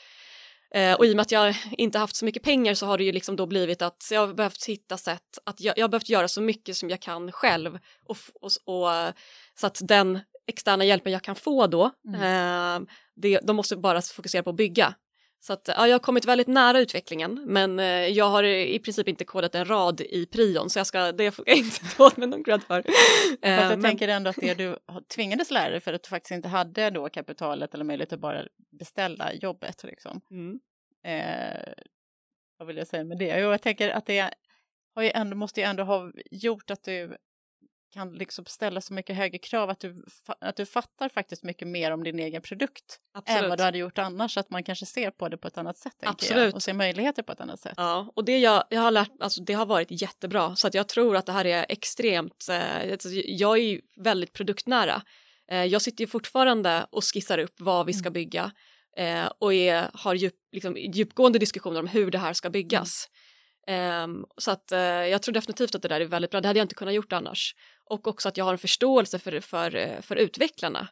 Eh, och i och med att jag inte haft så mycket pengar så har det ju liksom då blivit att jag har behövt hitta sätt att jag, jag har behövt göra så mycket som jag kan själv och, och, och så att den externa hjälpen jag kan få då, mm. eh, det, de måste bara fokusera på att bygga. Så att, ja, jag har kommit väldigt nära utvecklingen men eh, jag har i princip inte kodat en rad i prion så jag ska, det får jag inte ta åt mig någon cred för. Eh, jag men... tänker ändå att det du tvingades lära dig för att du faktiskt inte hade då kapitalet eller möjlighet att bara beställa jobbet. Liksom. Mm. Eh, vad vill jag säga med det? Jo, jag tänker att det har ju ändå, måste ju ändå ha gjort att du kan liksom ställa så mycket högre krav att du, att du fattar faktiskt mycket mer om din egen produkt Absolut. än vad du hade gjort annars. Att man kanske ser på det på ett annat sätt Absolut. Jag, och ser möjligheter på ett annat sätt. Ja, och det jag, jag har lärt alltså det har varit jättebra så att jag tror att det här är extremt, eh, alltså, jag är ju väldigt produktnära. Eh, jag sitter ju fortfarande och skissar upp vad vi ska mm. bygga eh, och är, har djup, liksom, djupgående diskussioner om hur det här ska byggas. Mm. Um, så att uh, jag tror definitivt att det där är väldigt bra, det hade jag inte kunnat gjort annars. Och också att jag har en förståelse för, för, eh, för utvecklarna.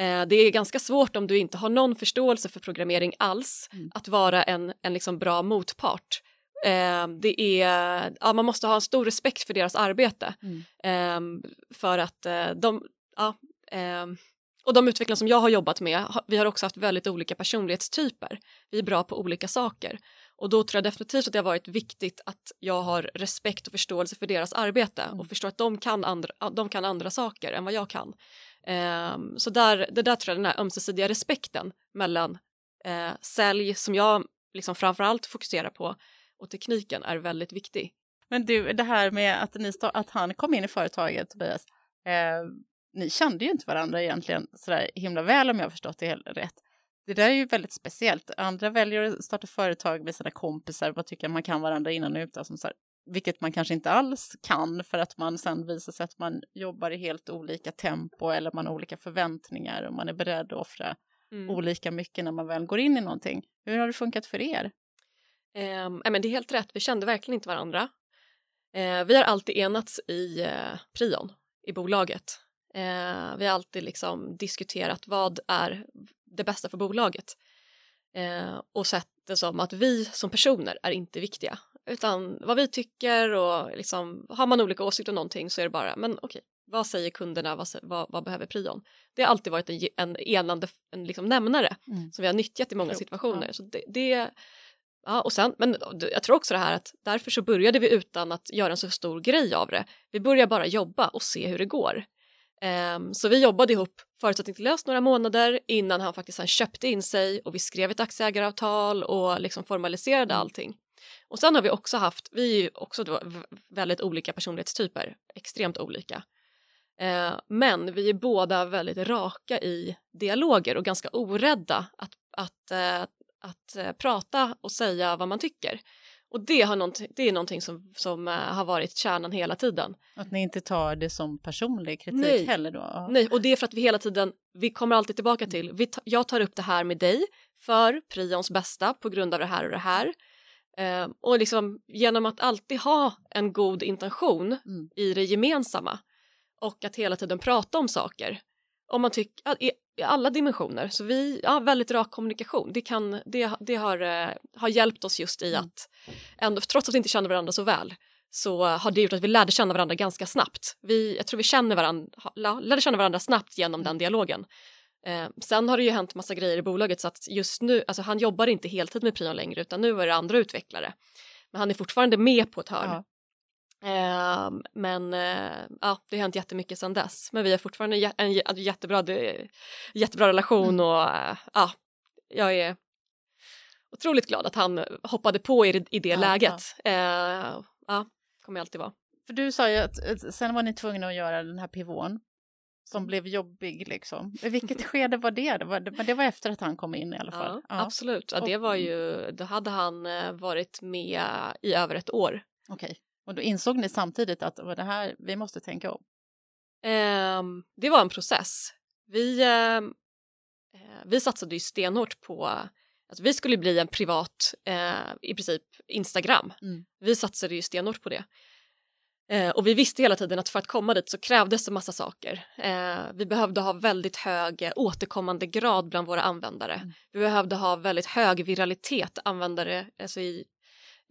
Uh, det är ganska svårt om du inte har någon förståelse för programmering alls, mm. att vara en, en liksom bra motpart. Uh, det är, ja, man måste ha en stor respekt för deras arbete. Mm. Um, för att de, ja, um, och de utvecklare som jag har jobbat med, vi har också haft väldigt olika personlighetstyper. Vi är bra på olika saker. Och då tror jag definitivt att det har varit viktigt att jag har respekt och förståelse för deras arbete mm. och förstår att de kan, andra, de kan andra saker än vad jag kan. Um, så där, det där tror jag, den här ömsesidiga respekten mellan uh, sälj som jag liksom framförallt fokuserar på och tekniken är väldigt viktig. Men du, det här med att, ni att han kom in i företaget, Tobias, eh, ni kände ju inte varandra egentligen sådär himla väl om jag förstått det rätt. Det där är ju väldigt speciellt. Andra väljer att starta företag med sina kompisar och tycker man kan varandra innan och utan. Som så här, vilket man kanske inte alls kan för att man sen visar sig att man jobbar i helt olika tempo eller man har olika förväntningar och man är beredd att offra mm. olika mycket när man väl går in i någonting. Hur har det funkat för er? Um, men det är helt rätt, vi kände verkligen inte varandra. Uh, vi har alltid enats i uh, prion, i bolaget. Uh, vi har alltid liksom diskuterat vad är det bästa för bolaget. Eh, och sett det som att vi som personer är inte viktiga utan vad vi tycker och liksom har man olika åsikter om någonting så är det bara men okej vad säger kunderna, vad, vad, vad behöver prion? Det har alltid varit en, en enande en liksom nämnare mm. som vi har nyttjat i många situationer. Ja. Så det, det, ja, och sen, men jag tror också det här att därför så började vi utan att göra en så stor grej av det. Vi började bara jobba och se hur det går. Um, så vi jobbade ihop förutsättningslöst några månader innan han faktiskt han köpte in sig och vi skrev ett aktieägaravtal och liksom formaliserade mm. allting. Och sen har vi också haft, vi är ju också då väldigt olika personlighetstyper, extremt olika. Uh, men vi är båda väldigt raka i dialoger och ganska orädda att, att, uh, att uh, prata och säga vad man tycker. Och det, har det är någonting som, som uh, har varit kärnan hela tiden. Att ni inte tar det som personlig kritik Nej. heller då? Ja. Nej, och det är för att vi hela tiden, vi kommer alltid tillbaka mm. till, vi ta, jag tar upp det här med dig för prions bästa på grund av det här och det här. Uh, och liksom genom att alltid ha en god intention mm. i det gemensamma och att hela tiden prata om saker. Om man tycker, i, alla dimensioner, så vi, ja, väldigt rak kommunikation, det, kan, det, det har, uh, har hjälpt oss just i mm. att ändå, trots att vi inte känner varandra så väl så har det gjort att vi lärde känna varandra ganska snabbt. Vi, jag tror vi känner varandra, lärde känna varandra snabbt genom den dialogen. Eh, sen har det ju hänt massa grejer i bolaget så att just nu, alltså han jobbar inte heltid med Prion längre utan nu är det andra utvecklare. Men han är fortfarande med på ett hörn. Ja. Eh, men eh, ja, det har hänt jättemycket sedan dess. Men vi har fortfarande en, en, en jättebra, jättebra relation mm. och eh, ja, jag är otroligt glad att han hoppade på i, i det ja, läget. Ja. Eh, ja, kommer jag alltid vara. För du sa ju att sen var ni tvungna att göra den här pivån som blev jobbig liksom. Vilket skede var det? Det var, det var efter att han kom in i alla fall. Ja. Absolut, det var ju, då hade han eh, varit med i över ett år. Okej. Och då insåg ni samtidigt att det här, vi måste tänka om? Um, det var en process. Vi, um, vi satsade ju stenhårt på Alltså vi skulle bli en privat, eh, i princip Instagram. Mm. Vi satsade ju stenhårt på det. Eh, och vi visste hela tiden att för att komma dit så krävdes det massa saker. Eh, vi behövde ha väldigt hög återkommande grad bland våra användare. Mm. Vi behövde ha väldigt hög viralitet användare, alltså i,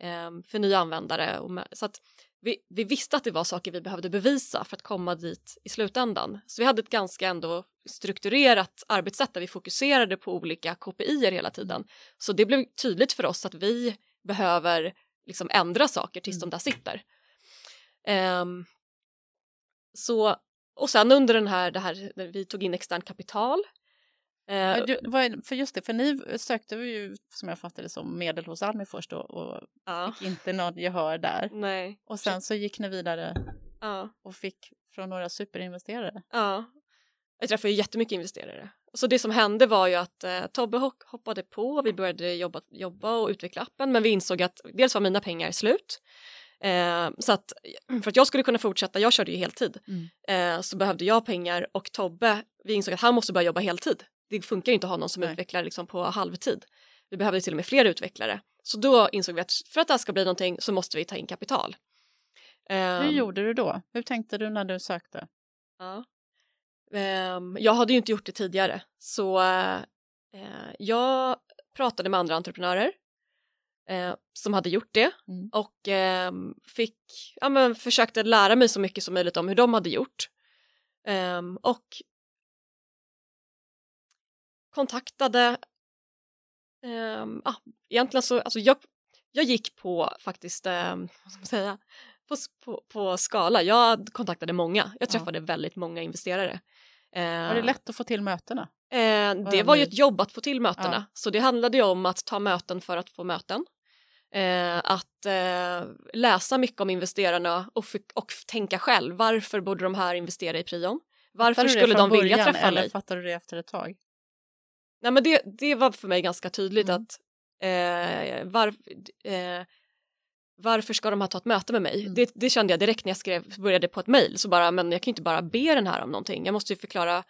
eh, för nya användare. Och med, så att vi, vi visste att det var saker vi behövde bevisa för att komma dit i slutändan. Så vi hade ett ganska ändå strukturerat arbetssätt där vi fokuserade på olika KPI hela tiden. Så det blev tydligt för oss att vi behöver liksom ändra saker tills Mm. de där sitter. Ehm, så, och sen under den här, det här, vi tog in externt kapital. För just det, för ni sökte ju som jag fattade som medel hos Almi först då, och ja, fick inte något gehör där. nej, Och sen så gick ni vidare ja, och fick från några superinvesterare. ja. Jag träffade ju jättemycket investerare. Så det som hände var ju att eh, Tobbe hoppade på, vi började jobba, jobba och utveckla appen men vi insåg att dels var mina pengar slut Eh, så att för att jag skulle kunna fortsätta, jag körde ju heltid, Mm. eh, så behövde jag pengar och Tobbe, vi insåg att han måste börja jobba heltid. Det funkar ju inte att ha någon som Nej. utvecklar liksom på halvtid. Vi behövde till och med fler utvecklare. Så då insåg vi att för att det här ska bli någonting så måste vi ta in kapital. Hur Ehm, gjorde du då? Hur tänkte du när du sökte? Ja. Ehm, jag hade ju inte gjort det tidigare så eh, jag pratade med andra entreprenörer eh, som hade gjort det Mm. och ehm, fick, ja, men, försökte lära mig så mycket som möjligt om hur de hade gjort. Och kontaktade, um, ah, egentligen så, alltså jag, jag gick på faktiskt, ehm, vad ska man säga, på, på, på skala. Jag kontaktade många, jag Ja. träffade väldigt många investerare. Var det lätt att få till mötena? Eh, det det var ju ett jobb att få till mötena, Ja. så det handlade ju om att ta möten för att få möten. Eh, att eh, läsa mycket om investerarna och, och tänka själv. Varför borde de här investera i Prion? Varför skulle de vilja början, träffa eller mig? fattade du det efter ett tag? Nej, men det, det var för mig ganska tydligt Mm. att eh, var, eh, varför ska de här ta ett möte med mig? Mm. Det, det kände jag direkt när jag skrev, började på ett mejl. Så bara, men jag kan ju inte bara be den här om någonting. Jag måste ju förklara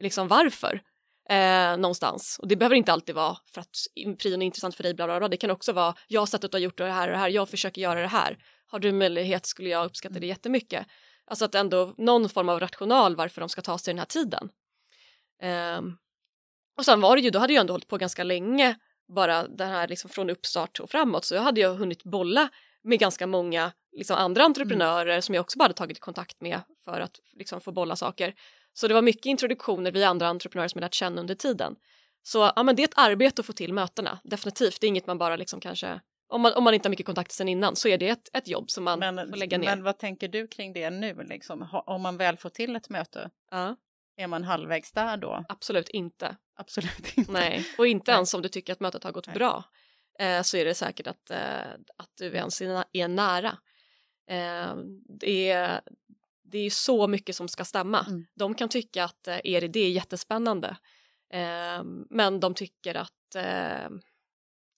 liksom varför eh, någonstans. Och det behöver inte alltid vara för att prion är intressant för dig, bla bla bla. Det kan också vara, jag har sett att du har gjort det här och det här, jag försöker göra det här. Har du möjlighet skulle jag uppskatta det jättemycket. Alltså att ändå någon form av rational varför de ska ta sig den här tiden. Ehm, och sen var det ju, då hade jag ändå hållit på ganska länge, bara det här liksom från uppstart och framåt, så jag hade ju hunnit bolla med ganska många liksom andra entreprenörer som jag också bara hade tagit kontakt med för att liksom få bolla saker. Så det var mycket introduktioner via andra entreprenörer som jag lärt känna under tiden. Så ja, men det är ett arbete att få till mötena, definitivt. Det är inget man bara liksom kanske, om man, om man inte har mycket kontakter sen innan så är det ett, ett jobb som man Men, får lägga ner. men vad tänker du kring det nu? Liksom? Om man väl får till ett möte, Ja, är man halvvägs där då? absolut inte. Absolut inte. Nej, och inte Nej. ens om du tycker att mötet har gått Nej. bra eh, så är det säkert att, eh, att du ens är, nä- är nära. Eh, det, är, det är ju så mycket som ska stämma. Mm. De kan tycka att eh, er idé är jättespännande eh, men de tycker att eh,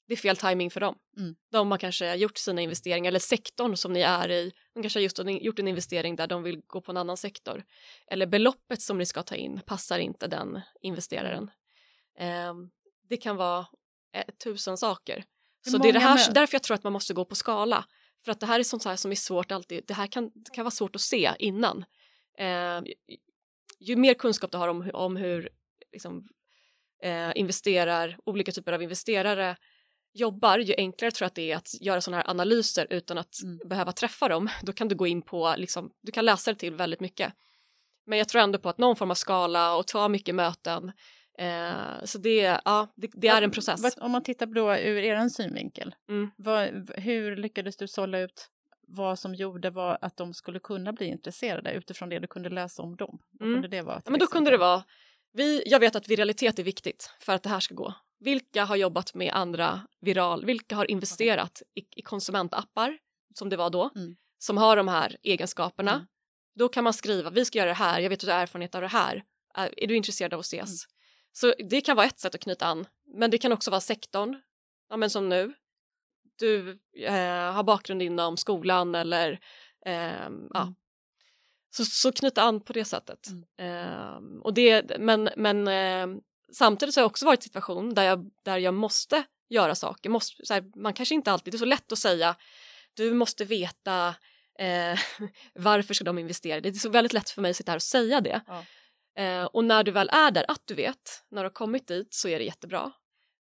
det är fel timing för dem. Mm. De har kanske gjort sina investeringar, eller sektorn som ni är i, de kanske har just gjort en investering där de vill gå på en annan sektor. Eller beloppet som ni ska ta in passar inte den investeraren. Eh, det kan vara eh, tusen saker. Hur Så det är det här, därför jag tror att man måste gå på skala. För att det här är sånt här som är svårt alltid, det här kan, det kan vara svårt att se innan. Eh, ju, mer kunskap du har om, om hur liksom, eh, investerar, olika typer av investerare jobbar, ju enklare tror jag att det är att göra sådana här analyser utan att Mm. behöva träffa dem. Då kan du gå in på, liksom, du kan läsa det till väldigt mycket. Men jag tror ändå på att någon form av skala och ta mycket möten. Eh, så det, ja, det, det är en process. Om man tittar då ur er synvinkel, Mm. vad, hur lyckades du sålla ut vad som gjorde var att de skulle kunna bli intresserade utifrån det du kunde läsa om dem? Vad Mm. kunde det vara? Ja, men då kunde det exempel? vara, vi, jag vet att viralitet är viktigt för att det här ska gå. Vilka har jobbat med andra viral, vilka har investerat i, i konsumentappar som det var då, Mm. som har de här egenskaperna. Mm. Då kan man skriva, vi ska göra det här, jag vet att du har erfarenhet av det här, är, är du intresserad av att ses? Mm. Så det kan vara ett sätt att knyta an, men det kan också vara sektorn, ja men som nu, du eh, har bakgrund inom skolan eller ehm, ja, Mm. så, så knyta an på det sättet. Mm. Ehm, och det, men men ehm, samtidigt så har jag också varit i en situation där jag, där jag måste göra saker. Måste, så här, man kanske inte alltid, det är så lätt att säga du måste veta eh, varför ska de investera. Det är så väldigt lätt för mig att sitta här och säga det. Ja. Eh, och när du väl är där, att du vet, när du har kommit dit så är det jättebra.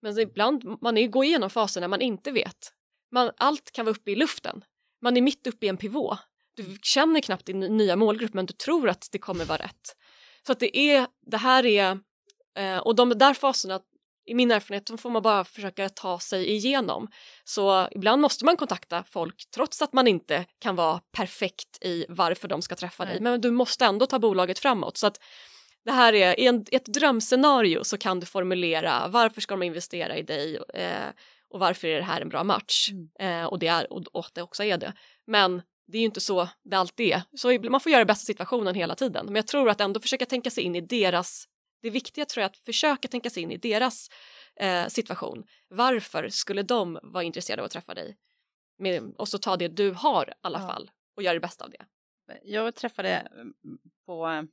Men ibland, man är, går igenom faser när man inte vet. Man, allt kan vara uppe i luften. Man är mitt uppe i en pivot. Du känner knappt din nya målgrupp men du tror att det kommer vara rätt. Så att det är, det här är, eh, och de där faserna i min erfarenhet de får man bara försöka ta sig igenom. Så ibland måste man kontakta folk trots att man inte kan vara perfekt i varför de ska träffa dig. Men du måste ändå ta bolaget framåt. Så att det här är, i en, ett drömscenario så kan du formulera varför ska de investera i dig eh, och varför är det här en bra match? Mm. Eh, och, det är, och, och det också är det. Men det är ju inte så det alltid är. Så man får göra bästa situationen hela tiden. Men jag tror att ändå försöka tänka sig in i deras det viktiga tror jag att försöka tänka sig in i deras eh, situation. Varför skulle de vara intresserade av att träffa dig? Med, och så ta det du har i alla ja. fall och göra det bästa av det. Jag träffade mm, på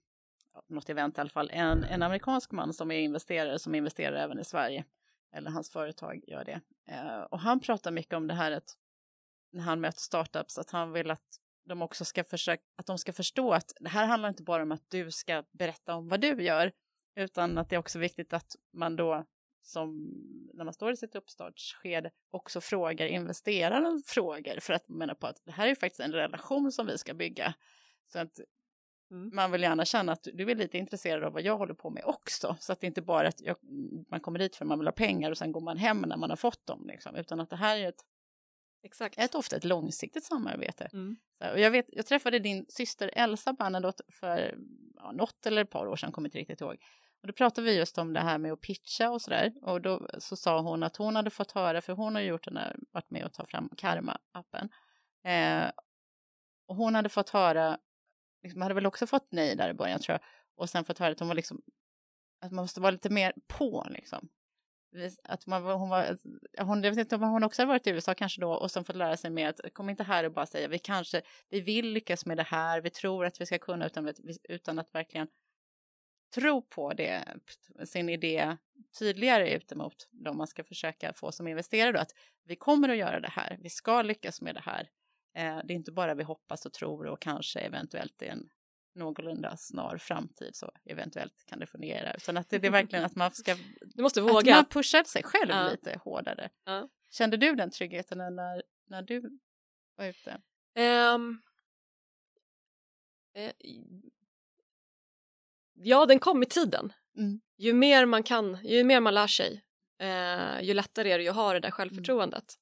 något event i alla fall en, en amerikansk man som är investerare som investerar även i Sverige. Eller hans företag gör det. Eh, och han pratar mycket om det här att när han möter startups att han vill att de också ska försöka, att de ska förstå att det här handlar inte bara om att du ska berätta om vad du gör, utan att det är också viktigt att man då som när man står i sitt uppstartsskede också frågar investeraren frågor för att mena på att det här är faktiskt en relation som vi ska bygga. Så att mm. man vill gärna känna att du är lite intresserad av vad jag håller på med också. Så att det inte bara är att jag, man kommer dit för att man vill ha pengar och sen går man hem när man har fått dem. Liksom, utan att det här är ett, Exakt. ett ofta ett långsiktigt samarbete. Mm. Så, och jag, vet, jag träffade din syster Elsa Bernadotte för ja, något eller ett par år sedan, kommer inte riktigt ihåg. Och då pratade vi just om det här med att pitcha och sådär. Och då så sa hon att hon hade fått höra, för hon har gjort den här, varit med och tagit fram Karma-appen. Eh, och hon hade fått höra, liksom, hade väl också fått nej där i början tror jag. Och sen fått höra att hon var liksom, att man måste vara lite mer på liksom. Att man, hon var, hon, jag vet inte om hon också har varit i USA kanske då och sen fått lära sig med att kom inte här och bara säga vi kanske, vi vill lyckas med det här, vi tror att vi ska kunna utan, utan att verkligen tro på det, sin idé tydligare ut mot de man ska försöka få som investerare. Då, att vi kommer att göra det här, vi ska lyckas med det här. Eh, det är inte bara vi hoppas och tror och kanske eventuellt i en någorlunda snar framtid så eventuellt kan det fungera. Utan att det, det är verkligen att man ska du måste våga. Att man pushar sig själv ja. lite hårdare. Ja. Kände du den tryggheten när, när du var ute? Um, ja, den kom i tiden. Mm. Ju mer man kan, ju mer man lär sig, eh, ju lättare är det att ha det där självförtroendet.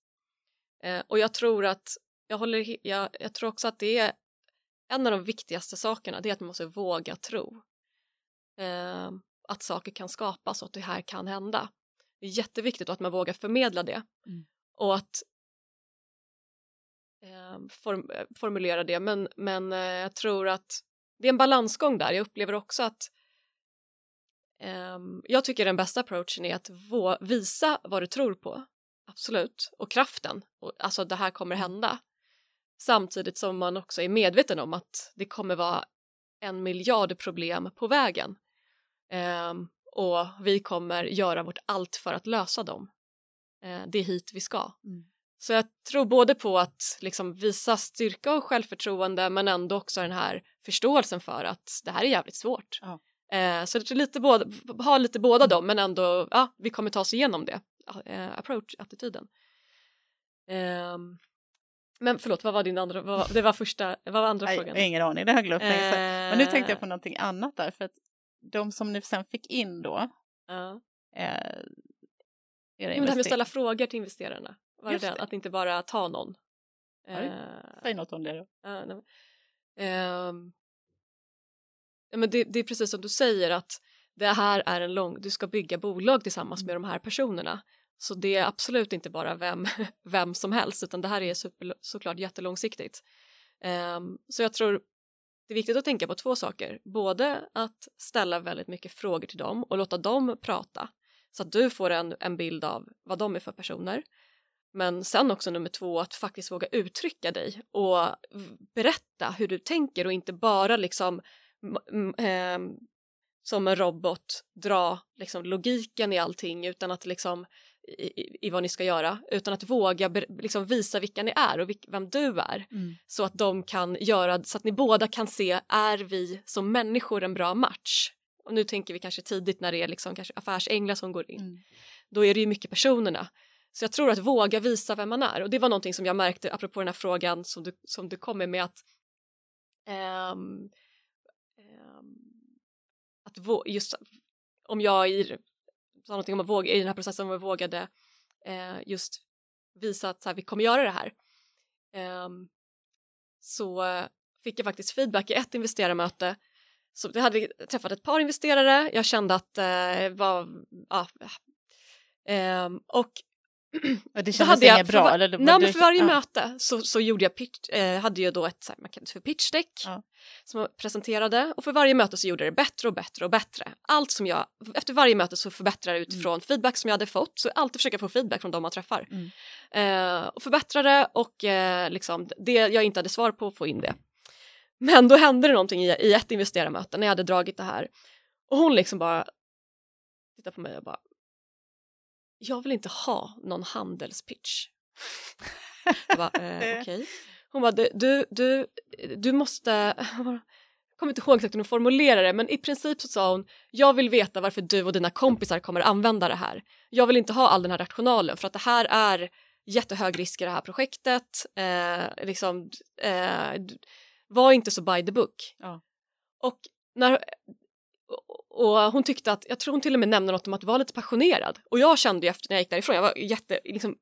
Mm. Eh, och jag tror att, jag, håller, jag, jag tror också att det är en av de viktigaste sakerna, det är att man måste våga tro. Eh, att saker kan skapas och att det här kan hända. Det är jätteviktigt att man vågar förmedla det. Mm. Och att eh, form, formulera det, men, men eh, jag tror att det är en balansgång där. Jag upplever också att um, jag tycker den bästa approachen är att visa vad du tror på. Absolut. Och kraften. Och, alltså det här kommer hända. Samtidigt som man också är medveten om att det kommer vara en miljard problem på vägen. Um, och vi kommer göra vårt allt för att lösa dem. Uh, det är hit vi ska. Mm. Så jag tror både på att liksom visa styrka och självförtroende men ändå också den här förståelsen för att det här är jävligt svårt. Ja. Eh, så det är lite båda, ha lite båda dem men ändå, ja, vi kommer ta oss igenom det. Eh, Approach-attityden. Eh, men förlåt, vad var din andra, vad, det var första, vad var andra Nej, frågan? Ingen aning, det har jag glömt. Eh, men nu tänkte jag på någonting annat där för att de som ni sen fick in då, ja. eh, det här med att ställa frågor till investerarna. Var det, det, Att inte bara ta någon. Eh, Säg något om det då. Uh, eh, men det, det, är precis som du säger att det här är en lång, du ska bygga bolag tillsammans med mm. de här personerna. Så det är absolut inte bara vem, vem som helst utan det här är super, såklart jättelångsiktigt. Um, så jag tror det är viktigt att tänka på två saker. Både att ställa väldigt mycket frågor till dem och låta dem prata så att du får en, en bild av vad de är för personer. Men sen också nummer två att faktiskt våga uttrycka dig och berätta hur du tänker och inte bara liksom eh, som en robot dra liksom, logiken i allting utan att liksom i, i, vad ni ska göra utan att våga liksom, visa vilka ni är och vem du är mm. så att de kan göra så att ni båda kan se är vi som människor en bra match och nu tänker vi kanske tidigt när det är liksom kanske affärsänglar som går in mm. då är det ju mycket personerna så jag tror att våga visa vem man är. Och det var någonting som jag märkte apropå den här frågan som du, som du kommer med att um, um, att just om jag i, sa någonting om att våga, i den här processen om jag vågade uh, just visa att så här, vi kommer göra det här. Um, så fick jag faktiskt feedback i ett investerarmöte. Så jag hade träffat ett par investerare, jag kände att eh, var, ja, eh, och och det kändes inget bra? För, eller, nej, men för varje ja. möte så, så gjorde jag pitch, eh, hade jag då ett så här, man för pitch deck ja. som jag presenterade och för varje möte så gjorde jag det bättre och bättre och bättre. Allt som jag, efter varje möte så förbättrar jag utifrån mm. feedback som jag hade fått så jag alltid försöka få feedback från de man träffar. Mm. Eh, och förbättra det och eh, liksom det jag inte hade svar på få in det. Men då hände det någonting i, i ett investerarmöte när jag hade dragit det här och hon liksom bara tittar på mig och bara jag vill inte ha någon handelspitch. jag bara, eh, okej. Okay. Hon bara, du, du, du måste, jag kommer inte ihåg exakt hur hon formulerade det men i princip så sa hon, jag vill veta varför du och dina kompisar kommer använda det här. Jag vill inte ha all den här rationalen för att det här är jättehög risk i det här projektet. Eh, liksom, eh, var inte så by the book. Ja. Och när och hon tyckte att, jag tror hon till och med nämnde något om att vara lite passionerad och jag kände ju efter när jag gick därifrån, jag var jätte liksom,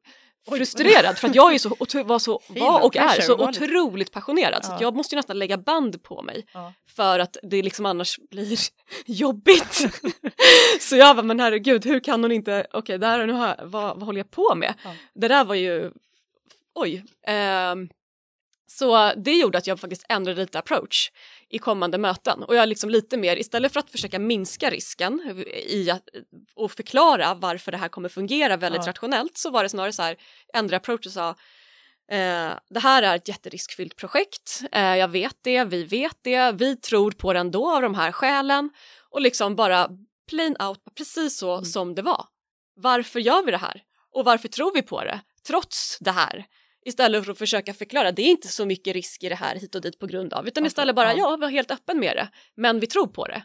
frustrerad för att jag är så, var, så, var och är så otroligt passionerad ja. så jag måste ju nästan lägga band på mig ja. för att det liksom annars blir jobbigt. så jag bara, men herregud hur kan hon inte, okej okay, där, nu har vad, vad håller jag på med? Ja. Det där var ju, oj. Um, så det gjorde att jag faktiskt ändrade lite approach i kommande möten och jag liksom lite mer istället för att försöka minska risken i att, och förklara varför det här kommer fungera väldigt ja. rationellt så var det snarare så här ändra approach och sa eh, det här är ett jätteriskfyllt projekt, eh, jag vet det, vi vet det, vi tror på det ändå av de här skälen och liksom bara plain out precis så mm. som det var. Varför gör vi det här? Och varför tror vi på det? Trots det här. Istället för att försöka förklara, det är inte så mycket risk i det här hit och dit på grund av, utan istället bara ja, var helt öppen med det, men vi tror på det.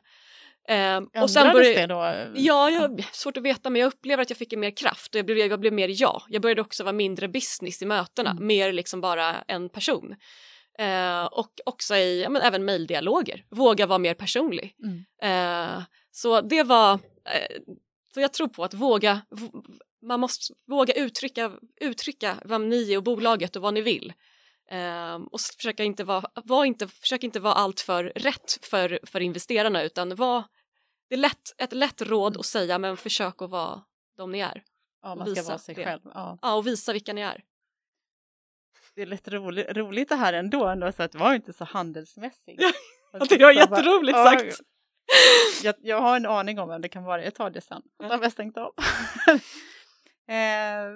Eh, och sen började, det då? Ja, jag, svårt att veta men jag upplever att jag fick mer kraft och jag blev, jag blev mer jag. Jag började också vara mindre business i mötena, mm. mer liksom bara en person. Eh, och också i, ja, men även mejldialoger, våga vara mer personlig. Mm. Eh, så det var, eh, så jag tror på att våga man måste våga uttrycka, uttrycka vem ni är och bolaget och vad ni vill. Um, och försöka inte vara, var inte, försök inte vara allt för rätt för, för investerarna utan var, det är lätt, ett lätt råd att säga men försök att vara de ni är. Ja, man ska vara sig det. själv. Ja. ja, och visa vilka ni är. Det är lite roligt, roligt det här ändå, ändå så att det var inte så handelsmässigt. ja, det var jätteroligt sagt. Jag, jag, har en aning om vem det kan vara, jag tar det sen. Då har vi stängt av. Eh,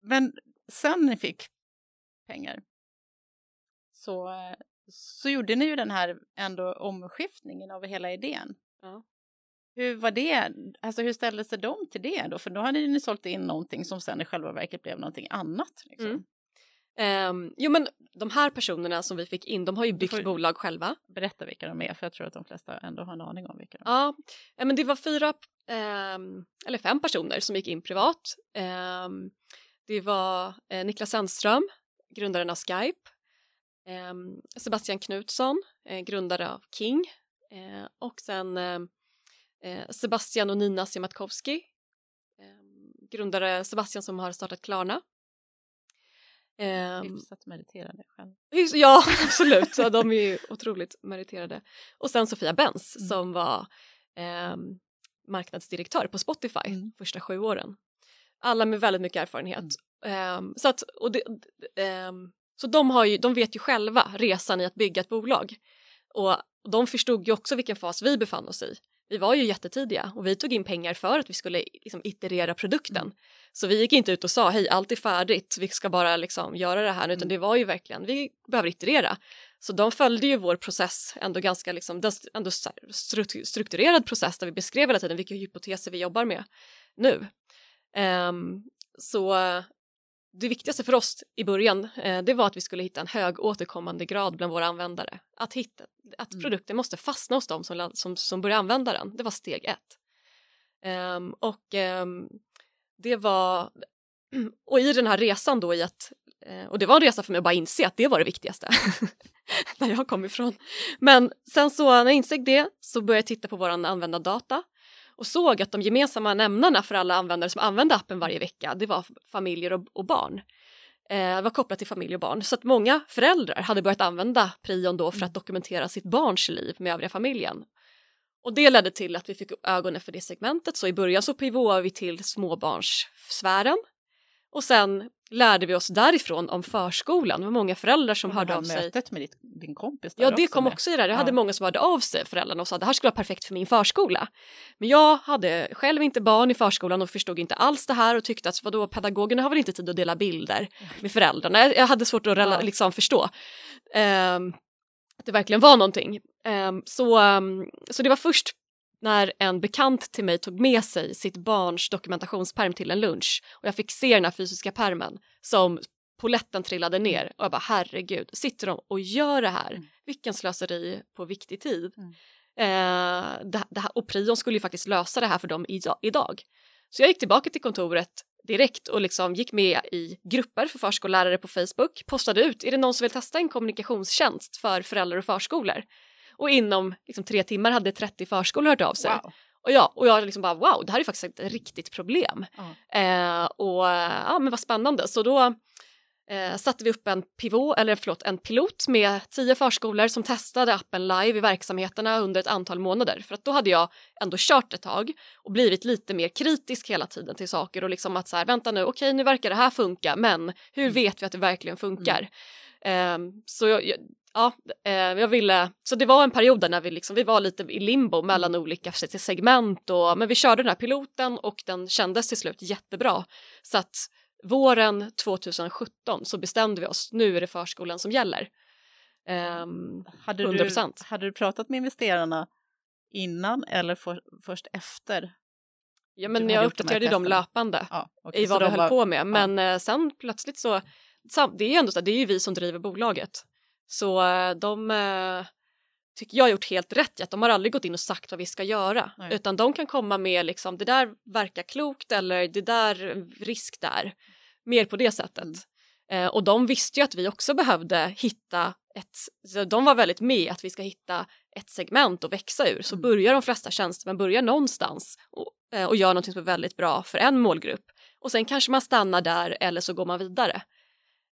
men sen ni fick pengar så, så gjorde ni ju den här ändå omskiftningen av hela idén. Ja. Hur var det? Alltså hur ställde sig de till det då? För då hade ni sålt in någonting som sen i själva verket blev någonting annat. Liksom. Mm. Um, jo men de här personerna som vi fick in, de har ju byggt bolag själva. Berätta vilka de är, för jag tror att de flesta ändå har en aning om vilka de är. Ja, men det var fyra, um, eller fem personer som gick in privat. Um, det var eh, Niklas Sandström, grundaren av Skype, Sebastian Knutsson, eh, grundare av King eh, och sen eh, Sebastian och Nina Siematkowski, grundare Sebastian som har startat Klarna Um, Hyfsat meriterade själv. Ja, absolut. Så de är ju otroligt meriterade. Och sen Sofia Benz mm. som var um, marknadsdirektör på Spotify mm. första sju åren. Alla med väldigt mycket erfarenhet. Mm. Um, så, att, och det, så de, har ju, de vet ju själva resan i att bygga ett bolag. Och de förstod ju också vilken fas vi befann oss i. Vi var ju jättetidiga och vi tog in pengar för att vi skulle liksom, iterera produkten. Mm. Så vi gick inte ut och sa hej allt är färdigt, vi ska bara liksom göra det här utan mm. det var ju verkligen vi behöver iterera. Så de följde ju vår process ändå ganska liksom, ändå strukturerad process där vi beskrev hela tiden vilka hypoteser vi jobbar med nu. Um, så det viktigaste för oss i början eh, det var att vi skulle hitta en hög återkommande grad bland våra användare. Att, hitta, att mm. produkten måste fastna hos dem som, som, som börjar använda den, det var steg ett. Um, och um, det var, och i den här resan då i att, eh, och det var en resa för mig att bara inse att det var det viktigaste, där jag kom ifrån. Men sen så när jag insåg det så började jag titta på våran användardata och såg att de gemensamma nämnarna för alla användare som använde appen varje vecka, det var familjer och, och barn. Eh, det var kopplat till familj och barn. Så att många föräldrar hade börjat använda prion då för att mm. dokumentera sitt barns liv med övriga familjen. Och det ledde till att vi fick upp ögonen för det segmentet. Så i början så pivoterade vi till småbarnssfären. Och sen lärde vi oss därifrån om förskolan. Det var många föräldrar som hörde av sig. mötet med ditt, din kompis? ja, det kom med. också i det. Jag ja. hade många som hörde av sig, föräldrarna, och sa att det här skulle vara perfekt för min förskola. Men jag hade själv inte barn i förskolan och förstod inte alls det här och tyckte att vadå, pedagogerna har väl inte tid att dela bilder med föräldrarna. Jag, hade svårt att ja. liksom förstå. Um, att det verkligen var någonting. Um, så, um, så det var först när en bekant till mig tog med sig sitt barns dokumentationsperm till en lunch och jag fick se den här fysiska permen som poletten trillade ner och jag bara herregud, sitter de och gör det här? Mm. Vilken slöseri på viktig tid. Mm. Eh, det, det och prion skulle ju faktiskt lösa det här för dem idag. Så jag gick tillbaka till kontoret direkt och liksom gick med i grupper för förskollärare på Facebook, postade ut, är det någon som vill testa en kommunikationstjänst för föräldrar och förskolor? Och inom liksom, tre timmar hade 30 förskolor hört av sig. Wow. Och, ja, och jag liksom bara wow, det här är faktiskt ett riktigt problem. Mm. Eh, och ja, men vad spännande. Så då eh, satte vi upp en pivot, eller förlåt, en pilot med tio förskolor som testade appen live i verksamheterna under ett antal månader. För att då hade jag ändå kört ett tag och blivit lite mer kritisk hela tiden till saker och liksom att så här, vänta nu, okej nu verkar det här funka, men hur mm. vet vi att det verkligen funkar? Mm. Eh, så jag, ja, eh, jag ville, så det var en period där när vi, liksom, vi var lite i limbo mellan olika segment och, men vi körde den här piloten och den kändes till slut jättebra. Så att våren 2017 så bestämde vi oss, nu är det förskolan som gäller. Um, hade, 100%. Du, hade du pratat med investerarna innan eller för, först efter? Ja men jag uppdaterade de dem löpande ja, okay, i vad vi höll var, på med men ja. Eh, sen plötsligt så, det är ju ändå så det är ju vi som driver bolaget så eh, de eh, tycker jag har gjort helt rätt i att de har aldrig gått in och sagt vad vi ska göra Nej. utan de kan komma med liksom det där verkar klokt eller det där risk där. Mer på det sättet. Mm. Eh, och de visste ju att vi också behövde hitta ett, de var väldigt med att vi ska hitta ett segment att växa ur. Så mm. börjar de flesta tjänstemän börjar någonstans och, eh, och gör någonting som är väldigt bra för en målgrupp. Och sen kanske man stannar där eller så går man vidare.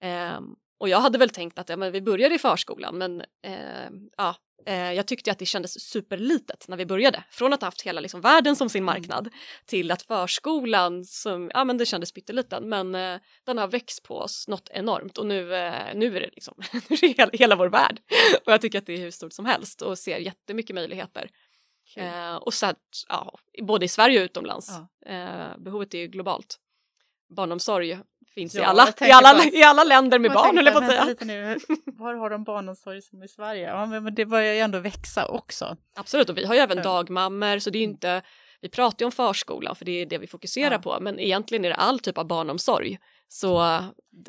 Eh, och jag hade väl tänkt att ja, men vi börjar i förskolan men eh, ja, eh, jag tyckte att det kändes superlitet när vi började. Från att ha haft hela liksom, världen som sin mm. marknad till att förskolan, som, ja men det kändes pytteliten men eh, den har växt på oss något enormt och nu, eh, nu är det liksom hela, hela vår värld. och jag tycker att det är hur stort som helst och ser jättemycket möjligheter. Eh, och så att, ja, både i Sverige och utomlands. Ja. Eh, behovet är ju globalt. Barnomsorg finns ja, i, alla, i, alla, i alla länder med barn, eller på säga. Nu, var har de barnomsorg som i Sverige? Ja, men det börjar ju ändå växa också. Absolut, och vi har ju även dagmammor, så det är mm. inte, vi pratar ju om förskolan för det är det vi fokuserar ja. på, men egentligen är det all typ av barnomsorg. Så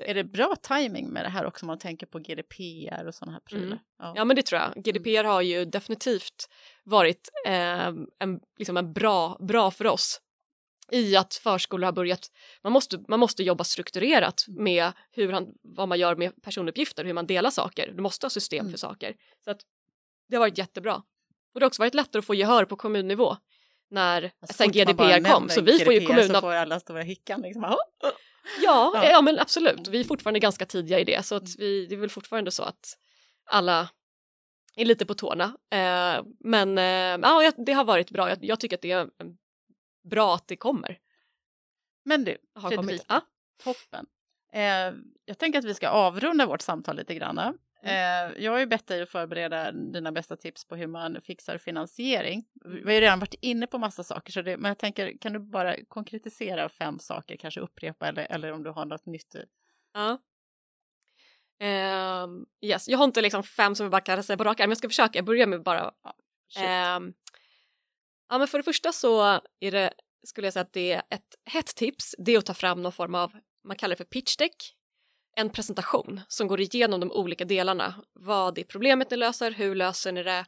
är det bra timing med det här också om man tänker på GDPR och sådana här prylar? Mm. Ja. ja. men det tror jag. GDPR har ju definitivt varit eh, en, liksom en bra, bra för oss i att förskolor har börjat, man måste, man måste jobba strukturerat med hur han, vad man gör med personuppgifter, hur man delar saker. Du måste ha system mm. för saker. Så att det har varit jättebra. Och det har också varit lättare att få gehör på kommunnivå när alltså, sen GDPR kom. Så vi GDPR får ju kommunen... så får alla stora hickan liksom. Ja, ja, ja men absolut. Vi är fortfarande ganska tidiga i det så att mm. vi, det är väl fortfarande så att alla är lite på tårna. Eh, men eh, ja, det har varit bra. Jag, jag tycker att det är en bra att det kommer. Men du, Fredrika, toppen. Eh, jag tänker att vi ska avrunda vårt samtal lite grann. Eh, jag har ju bett dig att förbereda dina bästa tips på hur man fixar finansiering. Vi har ju redan varit inne på massa saker, så det, men jag tänker, kan du bara konkretisera fem saker, kanske upprepa eller, eller om du har något nytt i? Ja. Um, yes. Jag har inte liksom fem som jag bara kan säga på rak men jag ska försöka. Jag börjar med bara... Ja, um, ja, men för det första så är det, skulle jag säga att det är ett hett tips, det är att ta fram någon form av, man kallar det för pitch deck, en presentation som går igenom de olika delarna. Vad är problemet ni löser? Hur löser ni det?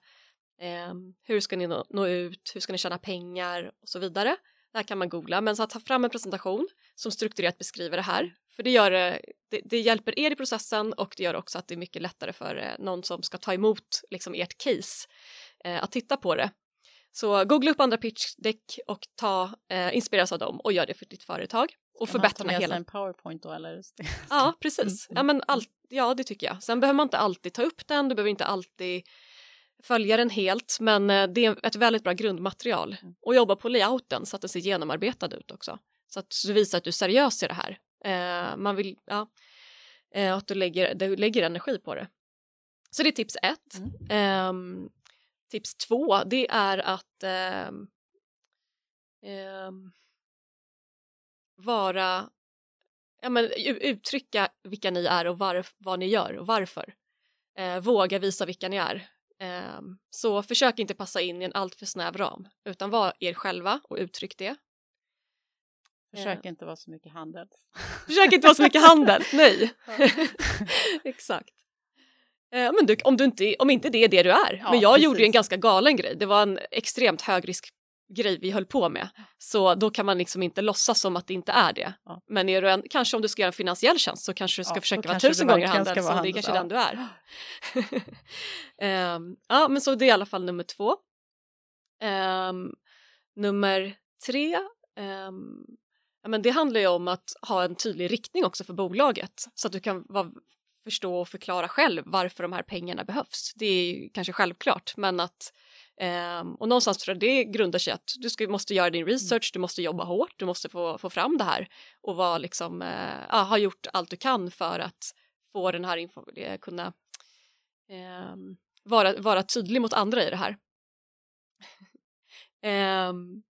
Eh, hur ska ni nå, nå, ut? Hur ska ni tjäna pengar? Och så vidare. Det här kan man googla, men så att ta fram en presentation som strukturerat beskriver det här. För det, gör, eh, det, det hjälper er i processen och det gör också att det är mycket lättare för eh, någon som ska ta emot liksom, ert case eh, att titta på det. Så googla upp andra pitchdeck och ta, eh, inspireras av dem och gör det för ditt företag och förbättra med hela. en powerpoint då eller? Ja, precis. Mm. Ja, men all... ja, det tycker jag. Sen behöver man inte alltid ta upp den, du behöver inte alltid följa den helt, men eh, det är ett väldigt bra grundmaterial mm. och jobba på layouten så att den ser genomarbetad ut också. Så att du visar att du är seriös i det här. Eh, man vill, ja, eh, att du lägger, du lägger energi på det. Så det är tips ett. Mm. Um, tips två, det är att um, um, vara, ja men uttrycka vilka ni är och var, vad ni gör och varför. Eh, våga visa vilka ni är. Eh, så försök inte passa in i en alltför snäv ram utan var er själva och uttryck det. Försök eh. inte vara så mycket handel. Försök inte vara så mycket handel, nej. Exakt. Eh, men du, om, du inte, om inte det är det du är. Ja, men jag precis. gjorde en ganska galen grej. Det var en extremt högrisk grej vi höll på med. Så då kan man liksom inte låtsas som att det inte är det. Ja. Men är du en, kanske om du ska göra en finansiell tjänst så kanske du ska ja, försöka vara tusen gånger handel som det är kanske ja. den du är. um, ja men så det är i alla fall nummer två. Um, nummer tre, um, ja, men det handlar ju om att ha en tydlig riktning också för bolaget så att du kan vara, förstå och förklara själv varför de här pengarna behövs. Det är kanske självklart men att Um, och någonstans tror jag det grundar sig att du ska, måste göra din mm. research, du måste jobba hårt, du måste få, få fram det här och vara liksom, uh, ha gjort allt du kan för att få den här info, kunna um, vara, vara tydlig mot andra i det här. um,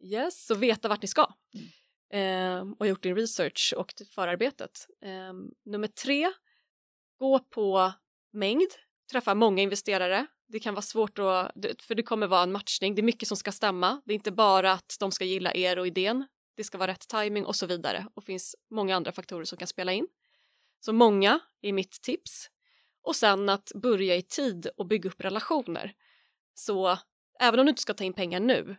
yes, så veta vart ni ska mm. Ehm, och gjort din research och förarbetet. Ehm, nummer tre, gå på mängd träffa många investerare. Det kan vara svårt att, för det kommer vara en matchning. Det är mycket som ska stämma. Det är inte bara att de ska gilla er och idén. Det ska vara rätt timing och så vidare. Och finns många andra faktorer som kan spela in. Så många är mitt tips. Och sen att börja i tid och bygga upp relationer. Så även om du inte ska ta in pengar nu,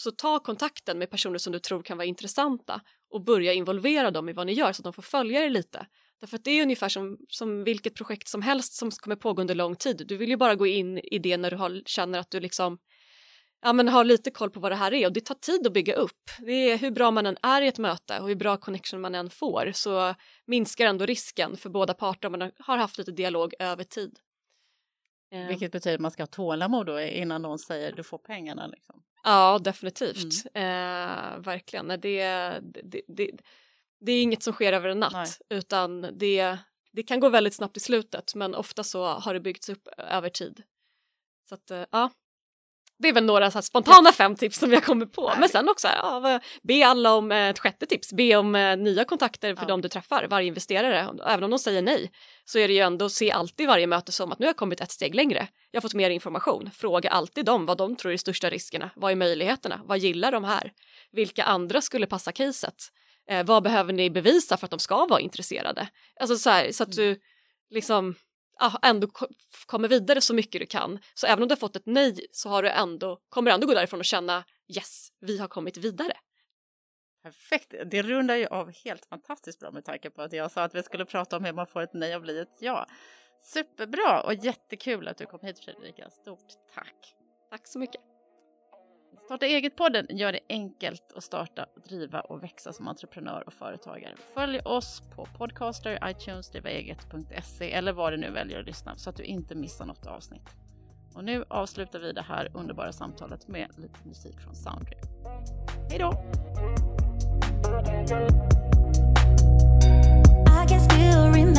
så ta kontakten med personer som du tror kan vara intressanta och börja involvera dem i vad ni gör så att de får följa er lite. Därför att det är ungefär som, som vilket projekt som helst som kommer pågå under lång tid. Du vill ju bara gå in i det när du har, känner att du liksom ja, men har lite koll på vad det här är och det tar tid att bygga upp. Det är hur bra man än är i ett möte och hur bra connection man än får så minskar ändå risken för båda parter om man har haft lite dialog över tid. Vilket betyder att man ska ha tålamod då innan någon säger du får pengarna. Liksom. Ja, definitivt. Mm. Eh, verkligen. Det, det, det, det är inget som sker över en natt Nej. utan det, det kan gå väldigt snabbt i slutet men ofta så har det byggts upp över tid. Så att eh, ja, det är väl några så spontana fem tips som jag kommer på. Men sen också, ja, be alla om ett sjätte tips, be om eh, nya kontakter för ja. de du träffar, varje investerare. Även om de säger nej så är det ju ändå, se alltid varje möte som att nu har jag kommit ett steg längre. Jag har fått mer information. Fråga alltid dem vad de tror är de största riskerna. Vad är möjligheterna? Vad gillar de här? Vilka andra skulle passa caset? Eh, vad behöver ni bevisa för att de ska vara intresserade? Alltså så, här, så att mm. du liksom ändå kommer vidare så mycket du kan. Så även om du har fått ett nej så har du ändå, kommer du ändå gå därifrån och känna yes, vi har kommit vidare. Perfekt, det rundar ju av helt fantastiskt bra med tanke på att jag sa att vi skulle prata om hur man får ett nej och bli ett ja. Superbra och jättekul att du kom hit Fredrika, stort tack! Tack så mycket! Starta eget-podden gör det enkelt att starta, driva och växa som entreprenör och företagare. Följ oss på Podcaster, iTunes, drivaeget.se eller var du nu väljer att lyssna så att du inte missar något avsnitt. Och nu avslutar vi det här underbara samtalet med lite musik från Soundrew. Hej då! I can still